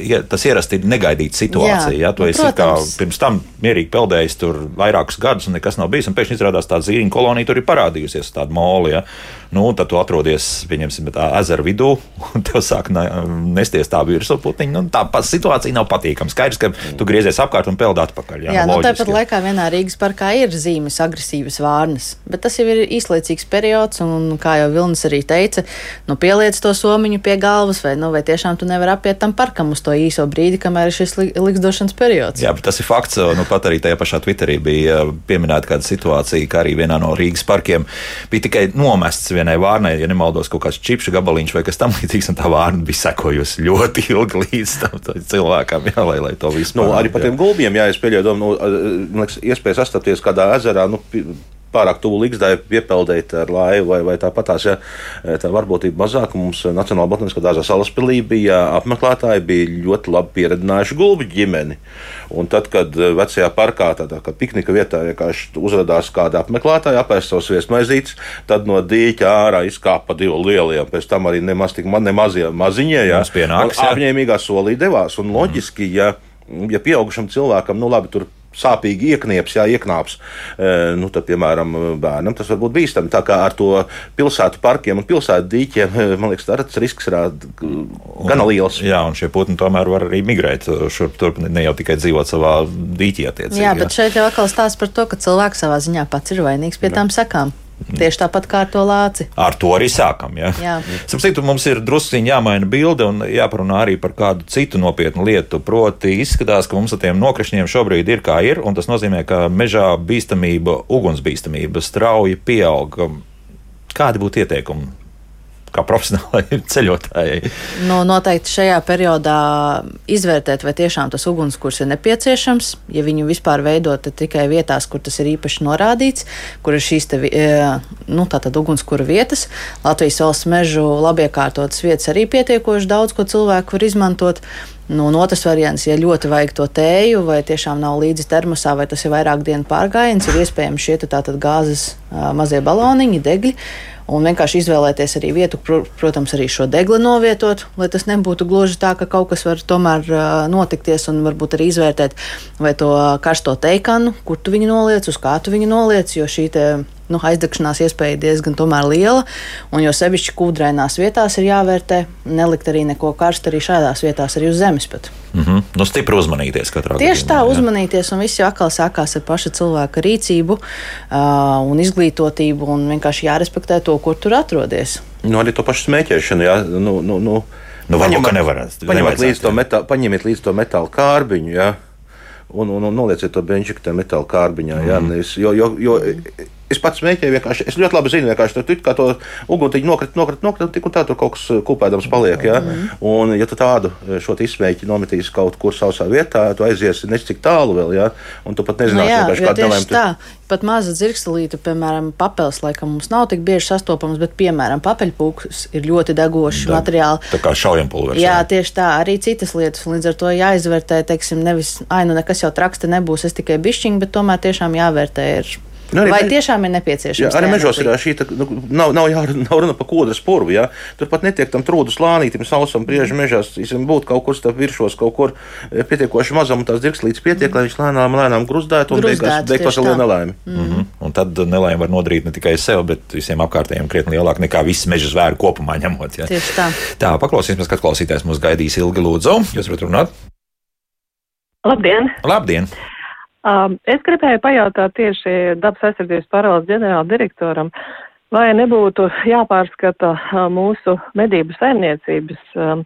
ja, tas ierasti ir negaidīta situācija. Jā, ja, tu nu, esi kā, pirms tam mierīgi peldējis tur vairākus gadus, un nekas nav bijis. Un pēkšņi izrādās tā zīriņa kolonija tur ir parādījusies, tāda moli. Nu, tad tu atrodies, pieņemsim, tā ezera vidū, un tev sāk nesties tā virsū putiņa. Nu, tā situācija nav patīkama. Skaidrs, ka tu griezies apkārt un peld atpakaļ. Jā, jā nu, nu, tāpat laikā vienā Rīgas parkā ir zīmes agresīvas vārnas, bet tas jau ir īslaicīgs periods, un kā jau Vilnis arī teica, nu, pieliec to somiņu pie galvas, vai, nu, vai tiešām tu nevari apiet tam parkam uz to īso brīdi, kamēr ir šis li liksdošanas periods. Jā, bet tas ir fakts. Nu, pat arī tajā pašā Twitterī bija pieminēta kāda situācija, ka arī vienā no Rīgas parkiem bija tikai nomests vienai vārnai, ja nemaldos, kaut kāds čipšu gabaliņš vai kas tamlīdzīgs, un tā vārna bija sekojusi ļoti ilgi līdz tam cilvēkam, jā, lai, lai to visu. Nu, arī par tiem gulbiem, jā, es pieļauju, nu, iespēja sastapties kādā ezerā. Nu, pārāk tuvu līgzdai piepeldēt ar laivu vai, vai tāpatās. Ja, tā varbūtība mazāka. Mums Nacionālā botaniskā dārzā salaspilī bija apmeklētāji, bija ļoti labi pieredzinājuši gulbi ģimeni. Un tad, kad vecajā parkā, tādā kā piknika vietā, vienkārši uzrādījās kāda apmeklētāja, apēst savus viesmaizītes, tad no dīķa ārā izkāpa divi lielie, un pēc tam arī nemaz tik man nemazie maziņie. Ja, apņēmīgā solī devās. Un loģiski, ja, ja pieaugušam cilvēkam, nu labi, tur sāpīgi ieknieps, jā, ieknāps, e, nu, tad, piemēram, bērnam tas var būt bīstami. Tā kā ar to pilsētu parkiem un pilsētu dīķiem, e, man liekas, tas risks ir gana liels. Jā, un šie putni tomēr var arī migrēt šurp turp, ne jau tikai dzīvot savā dīķī attiecībā. Jā, bet šeit jau atkal stāsta par to, ka cilvēks savā ziņā pats ir vainīgs pie tām sakām. Tieši tāpat kā ar to lāci. Ar to arī sākam. Ja? Jā, Sapratu, mums ir druskuļi jāmaina bilde un jāparunā arī par kādu citu nopietnu lietu. Proti, izskatās, ka mums ar tiem nokrišņiem šobrīd ir kā ir, un tas nozīmē, ka mežā bīstamība, ugunsbīstamība strauji pieaug. Kādi būtu ieteikumi kā profesionālai [laughs] ceļotājai? Nu, noteikti šajā periodā izvērtēt, vai tiešām tas ugunskurs ir nepieciešams. Ja viņu vispār veidot tikai vietās, kur tas ir īpaši norādīts, kur ir šīs te, e, nu, ugunskura vietas, Latvijas valsts mežu labiekārtotas vietas arī pietiekoši daudz, ko cilvēku var izmantot. Nu, un otrs variants, ja ļoti vajag to tēju, vai tiešām nav līdzi termosā, vai tas ir vairāk dienu pārgājiens, ir iespējams šie tātad gāzes mazie baloniņi, degļi un vienkārši izvēlēties arī vietu, protams, arī šo degli novietot, lai tas nebūtu gluži tā, ka kaut kas var tomēr notikties, un varbūt arī izvērtēt vai to karsto teikanu, kur tu viņu noliec, uz kā tu viņu noliec, jo šī te nu, aizdegšanās iespēja diezgan liela. Un jo sevišķi kūdrainās vietās ir jāvērtē, nelikt arī neko karstu arī šādās vietās, arī uz zemes. Pat. Mm -hmm. Nu, stipri uzmanīties katrā gadījumā. Tieši tā, jā. uzmanīties, un viss jau atkal sākās ar paša cilvēka rīcību uh, un izglītotību, un vienkārši jārespektē to, kur tur atrodies. Nu, arī to pašu smēķēšanu. Jā, nu, nu, nu. Nu, varbūt, paņemat, nevarat, paņemiet, līdz to metālu, paņemiet līdz to metālu kārbiņu. Jā un, un, un nolieciet to benčiku tajā metāla kārbiņā. Mm. Jā, nevis, jo, jo, jo Es pats mēģināju vienkārši, es ļoti labi zinu, vienkārši tur kā to uguntiņu nokrit, nokrit, nokrit, tik un tā tur kaut kas kūpēdams paliek. Ja? Mm. Un, ja tu tādu e, šo izsmēķi nometīsi kaut kur sausā vietā, tu aiziesi ne cik tālu vēl, ja? un tu pat nezināsi, no nu jā, kāda nelēma. Tā, pat maza dzirkstelīte, piemēram, papels, laikam mums nav tik bieži sastopams, bet, piemēram, papeļpūks ir ļoti degošs da, materiāls. Tā kā šaujam-pulveris. Jā, tieši tā, arī citas lietas, līdz ar to jāizvērtē, teiksim, nevis, ai, nu nekas jau traksta nebūs, es tikai bišķiņi, bet tomēr tiešām jāvērtē ir Nu, Vai mež... tiešām ir nepieciešams? Jā, arī mežos ir šī tā, nu, nav, nav, jā, [laughs] nav runa par kodra spurvu. Jā. Tur pat netiek tam trūdu slānītam, sausam, priežu mežās. Īsim, būtu kaut kur starp virsos, kaut kur eh, pietiekoši mazam, un tās dzirkslītes pietiek, mm. lai viņš lēnām, lēnām gruzdētu un beigās beigās liela nelaime. Mm. Mm -hmm. Un tad nelaime var nodarīt ne tikai sev, bet visiem apkārtējiem krietni lielāk nekā visi meža zvēri kopumā ņemot. Jā. Tieši tā. Tā, paklausīsimies, kad klausītājs mūs gaidīs ilgi lūdzu. Jūs varat runāt? Labdien! Labdien! Um, es gribēju pajautāt tieši dabas aizsardzības parvaldes ģenerāla direktoram, vai nebūtu jāpārskata uh, mūsu medību saimniecības um,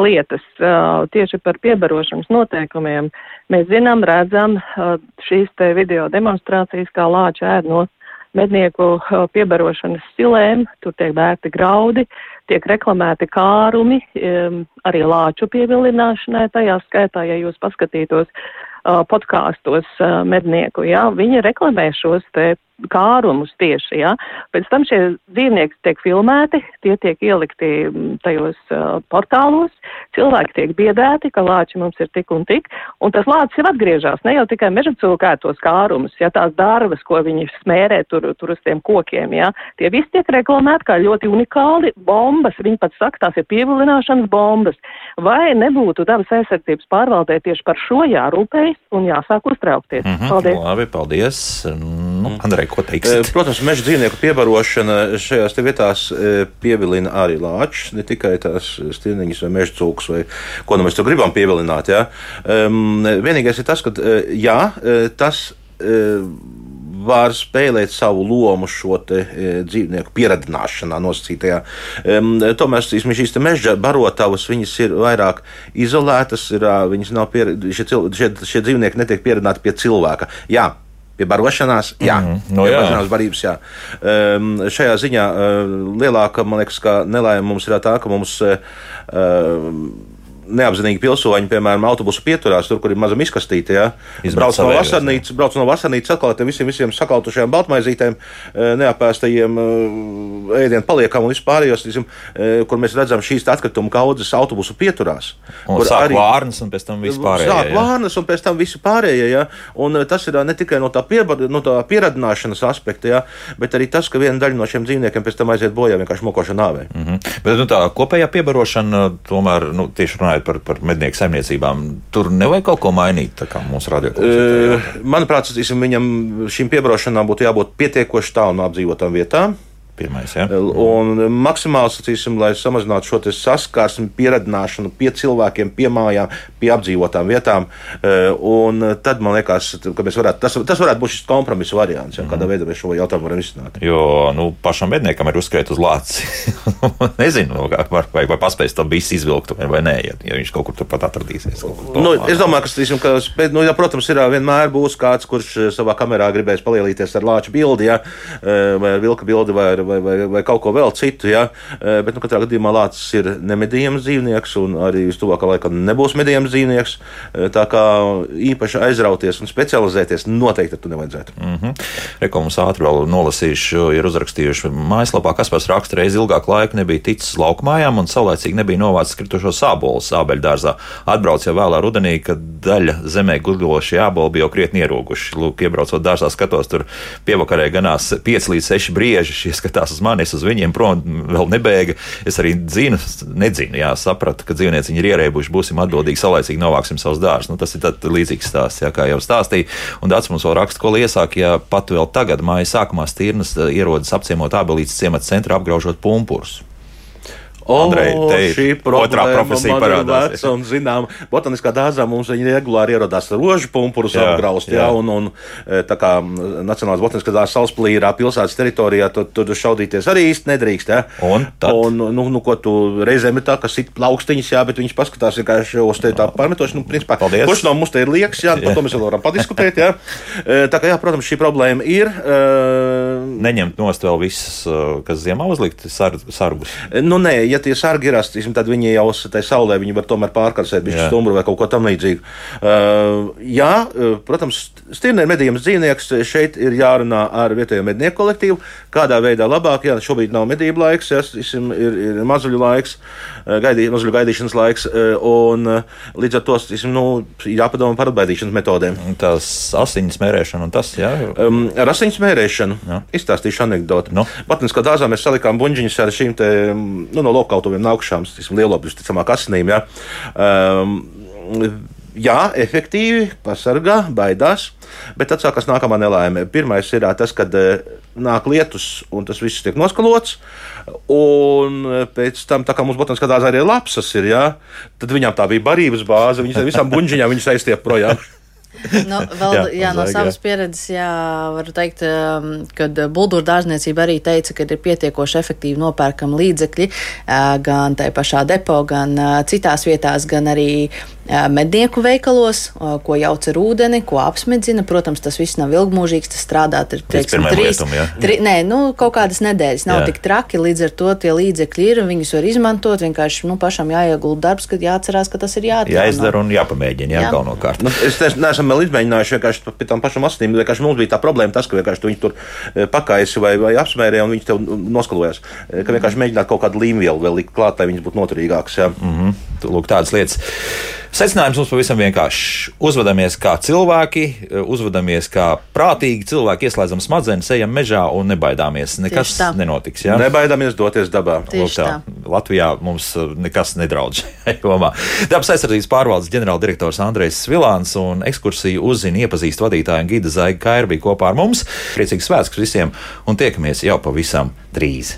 lietas uh, tieši par piebarošanas noteikumiem. Mēs zinām, redzam uh, šīs te video demonstrācijas, kā lāči ēd no mednieku piebarošanas stilēm, tur tiek bērti graudi, tiek reklamēti kārumi, um, arī lāču pievilināšanai, tajā skaitā, ja jūs paskatītos uh, podkāstos mednieku, jā, viņi reklamē šos te kārumus tieši, jā. Pēc tam šie dzīvnieki tiek filmēti, tie tiek ielikti tajos uh, portālos, cilvēki tiek biedēti, ka lāči mums ir tik un tik, un tas lācis ir atgriežās, ne jau tikai meža cilvēkētos kārumus, ja tās dārvas, ko viņi smērē tur, tur uz tiem kokiem, jā, tie visi tiek reklamēti kā ļoti unikāli bombas, viņi pat saka, tās ir pievilināšanas bombas. Vai nebūtu dabas aizsardzības pārvaldē tieši par šo jārūpējas un jāsāk uztraukties? Mm -hmm, paldies! Labi, paldies! Nu, mhm. Andrej, ko teiksit? Protams, meža dzīvnieku piebarošana šajās vietās pievilina arī lāčus, ne tikai tās stirniņas vai meža cūkus, vai ko nu mēs tur gribam pievilināt. Ja? Vienīgais ir tas, ka jā, tas var spēlēt savu lomu šo te, e, dzīvnieku pieradināšanā, nosacītajā. Um, tomēr šīs meža barotavas ir vairāk izolētas, ir, viņas nav pier, šie, šie, šie dzīvnieki netiek pieradināti pie cilvēka. Jā, pie barošanās, jā, mm -hmm. no, jā. barošanās barības, jā. Um, šajā ziņā uh, lielāka, man liekas, nelaime mums ir tā, ka mums uh, neapzinīgi pilsoņi, piemēram, autobusu pieturās, tur, kur ir maza miskastīte, ja, brauc no vasarnīcas, brauc no vasarnīcas atkal tiem visiem, visiem sakaltušajiem baltmaizītēm, eh, neapēstajiem eh, ēdienu paliekam un vispārējos, eh, kur mēs redzam šīs atkritumu kaudzes autobusu pieturās. Un sāk arī- vārnas un pēc tam vispār. Sāk vārnas un pēc tam visu pārējie. Ja? Un tas ir ne tikai no tā, pieba, no tā pieradināšanas aspekta, ja? bet arī tas, ka viena daļa no šiem dzīvniekiem pēc tam aiziet bojā vienkārši mokošā nāvē. Mm. Mhm. Bet nu, tā kopējā piebarošana, tomēr, nu, tieši runājot par, par mednieku saimniecībām, tur nevajag kaut ko mainīt. Uh, manuprāt, viņam šīm piebarošanām būtu jābūt pietiekoši tālu no apdzīvotām vietām. Pirmais. Ja? Un maksimāli, sacīsim, lai samazinātu šo saskarsmi, pieradināšanu pie cilvēkiem, pie mājām, pie apdzīvotām vietām. Eh, Un tad man liekas, ka varētu, tas, tas varētu būt šis kompromisa variants, ja, kādā veidā mēs šo jautājumu varam izsnāt. Jo nu, pašam medniekam ir uzskriet uz lāci. [laughs] Nezinu, nu, var- vai, vai paspēs tam visu izvilkt vai nē, ja, ja viņš kaut kur turpat atradīsies. kur Nu, es domāju, ka, tīsim, ka bet, nu, ja, protams, ir vienmēr būs kāds, kurš savā kamerā gribēs palielīties ar lāča bildi, ja, vai ar vilka bildi, vai, ar- vai, vai, vai kaut ko vēl citu. Ja, eh, bet nu, katrā gadījumā lācis ir nemedījams dzīvnieks, un arī uz tuvākā laikā nebūs medījams dzīvnieks. Eh, Tā kā īpaši aizrauties un specializēties noteikti tur nevajadzētu. Mm -hmm. Reko mums ātri vēl nolasījuši, ir uzrakstījuši mājaslapā, kas pēc raksta reizi ilgāku laiku nebija ticis laukumājām un saulēcīgi nebija novācis kritušo sābolu sābeļdārzā. Atbrauc jau vēlā rudenī, kad daļa zemē gudrošie āboli bija jau krietni ierūguši. Lūk, iebraucot dārzā, skatos, tur pievakarē ganās 5 līdz 6 brieži. Šie skatās uz mani, es uz viņiem prom vēl nebēga. Es arī dzinu, nedzinu, jā, sapratu, ka dzīvnieci ir ierēbuši, būsim atbildīgi, saulēcīgi novāksim savus dārzus. Nu, tas ir līdzīgs stāsts, jā, kā jau stāstīja. Un Dārts mums vēl raksta, ko iesāk, ja pat vēl tagad, māja sākumā stīrnas eh, ierodas apciemot abelītes ciemata centru, apgraužot pumpurus. Andrej, te ir šī otrā profesija parādās. veca Un, zinām, botaniskā dārzā mums viņi regulāri ierodās rožu pumpurus Jā, apgraust. jā. Jā, un, un e, tā kā Nacionālās botaniskā dārza Salaspīlā pilsētas teritorijā, tur, tur šaudīties arī īsti nedrīkst. Jā. Un tad? un, nu, nu, ko tu reizēm ir tā, ka sit plaukstiņas, jā, bet viņš paskatās vienkārši uz te tā pārmetoši. Nu, principā, Paldies. kurš no mums te ir liekas, jā, par to mēs vēl varam padiskutēt. Jā. E, Tā kā, jā, protams, šī problēma ir. e, Neņemt nost vēl visus, eh, kas ziemā uzlikt sar, sargus. Nu, nē, ja tie sargi ir rastīsim, tad viņi jau tajā saulē viņi var tomēr pārkarsēt, bija stumbru vai kaut ko tamlīdzīgu. Uh, jā, protams, stirnē ir medījums dzīvnieks. Šeit ir jārunā ar vietējo mednieku kolektīvu, kādā veidā labāk. Jā, šobrīd nav medību laiks, jā, tisim, ir, ir mazuļu laiks, gaidī, mazuļu gaidīšanas laiks, un līdz ar to tisim, nu, jāpadomā par atbaidīšanas metodēm. Tas asiņu smērēšana un tas, jā. Um, ar asiņu smērēšanu Jā. izstāstīšu anekdoti. Nu? Botaniskā dārzā mēs salikām buļbuļsaktas ar šīm te, nu, no lokautuviem nākušām, lielopus, ticamāk, asinīm. Ja. Um, Jā, efektīvi pasargā, baidās, bet tad sākās nākamā nelaime. Pirmais ir tas, kad nāk lietus un tas viss tiek noskalots. Un pēc tam, kā mums botāniskā dārzā arī lapsas ir, jā, tad viņām tā bija barības bāze. Viņas visām viņas aiztiek projām. [laughs] Nu, [laughs] vēl, Jā, jā, jā, no zvaigā. savas pieredzes, jā, varu teikt, um, ka Bulgāru dārzniecība arī teica, ka ir pietiekoši efektīvi nopērkami līdzekļi uh, gan tajā pašā depo, gan uh, citās vietās, gan arī uh, mednieku veikalos, uh, ko jauc ar ūdeni, ko apsmidzina. Protams, tas viss nav ilgmūžīgs, tas strādāt ir, teiksim, trīs, lietum, jā. tri, nē, nu, kaut kādas nedēļas nav Jā. jā. tik traki, līdz ar to tie līdzekļi ir un viņus var izmantot. Vienkārši nu, pašam jāiegulda darbs, kad jāatcerās, ka tas ir jāatjauno. Jāizdara un jāpamēģina, jā, Jā. galvenokārt. Nu, es ne- neesmu vēl izmēģinājis vienkārši pie tām pašām asinīm. Vienkārši mums bija tā problēma, tas, ka vienkārši tu viņu tur eh, pakaisi vai, vai apsmērēji, un viņš tev noskalojās. Eh, Ka vienkārši mēģināt kaut kādu līmvielu vēl likt klāt, lai viņas būtu noturīgākas. jā. Mm. Lūk, tādas lietas. Secinājums mums pavisam vienkāršs. Uzvedamies kā cilvēki, uzvedamies kā prātīgi cilvēki, ieslēdzam smadzenes, ejam mežā un nebaidāmies. Nekas nenotiks. Jā? Nebaidāmies doties dabā. Lūk, tā. tā. Latvijā mums uh, nekas nedraudz šajā jomā. Dabas aizsardzības pārvaldes ģenerāldirektors Andrejs Svilāns un ekskursiju uzzina iepazīst vadītāju un gida Zaiga Kairbi kopā ar mums. Priecīgs svētks visiem un tiekamies jau pavisam drīz!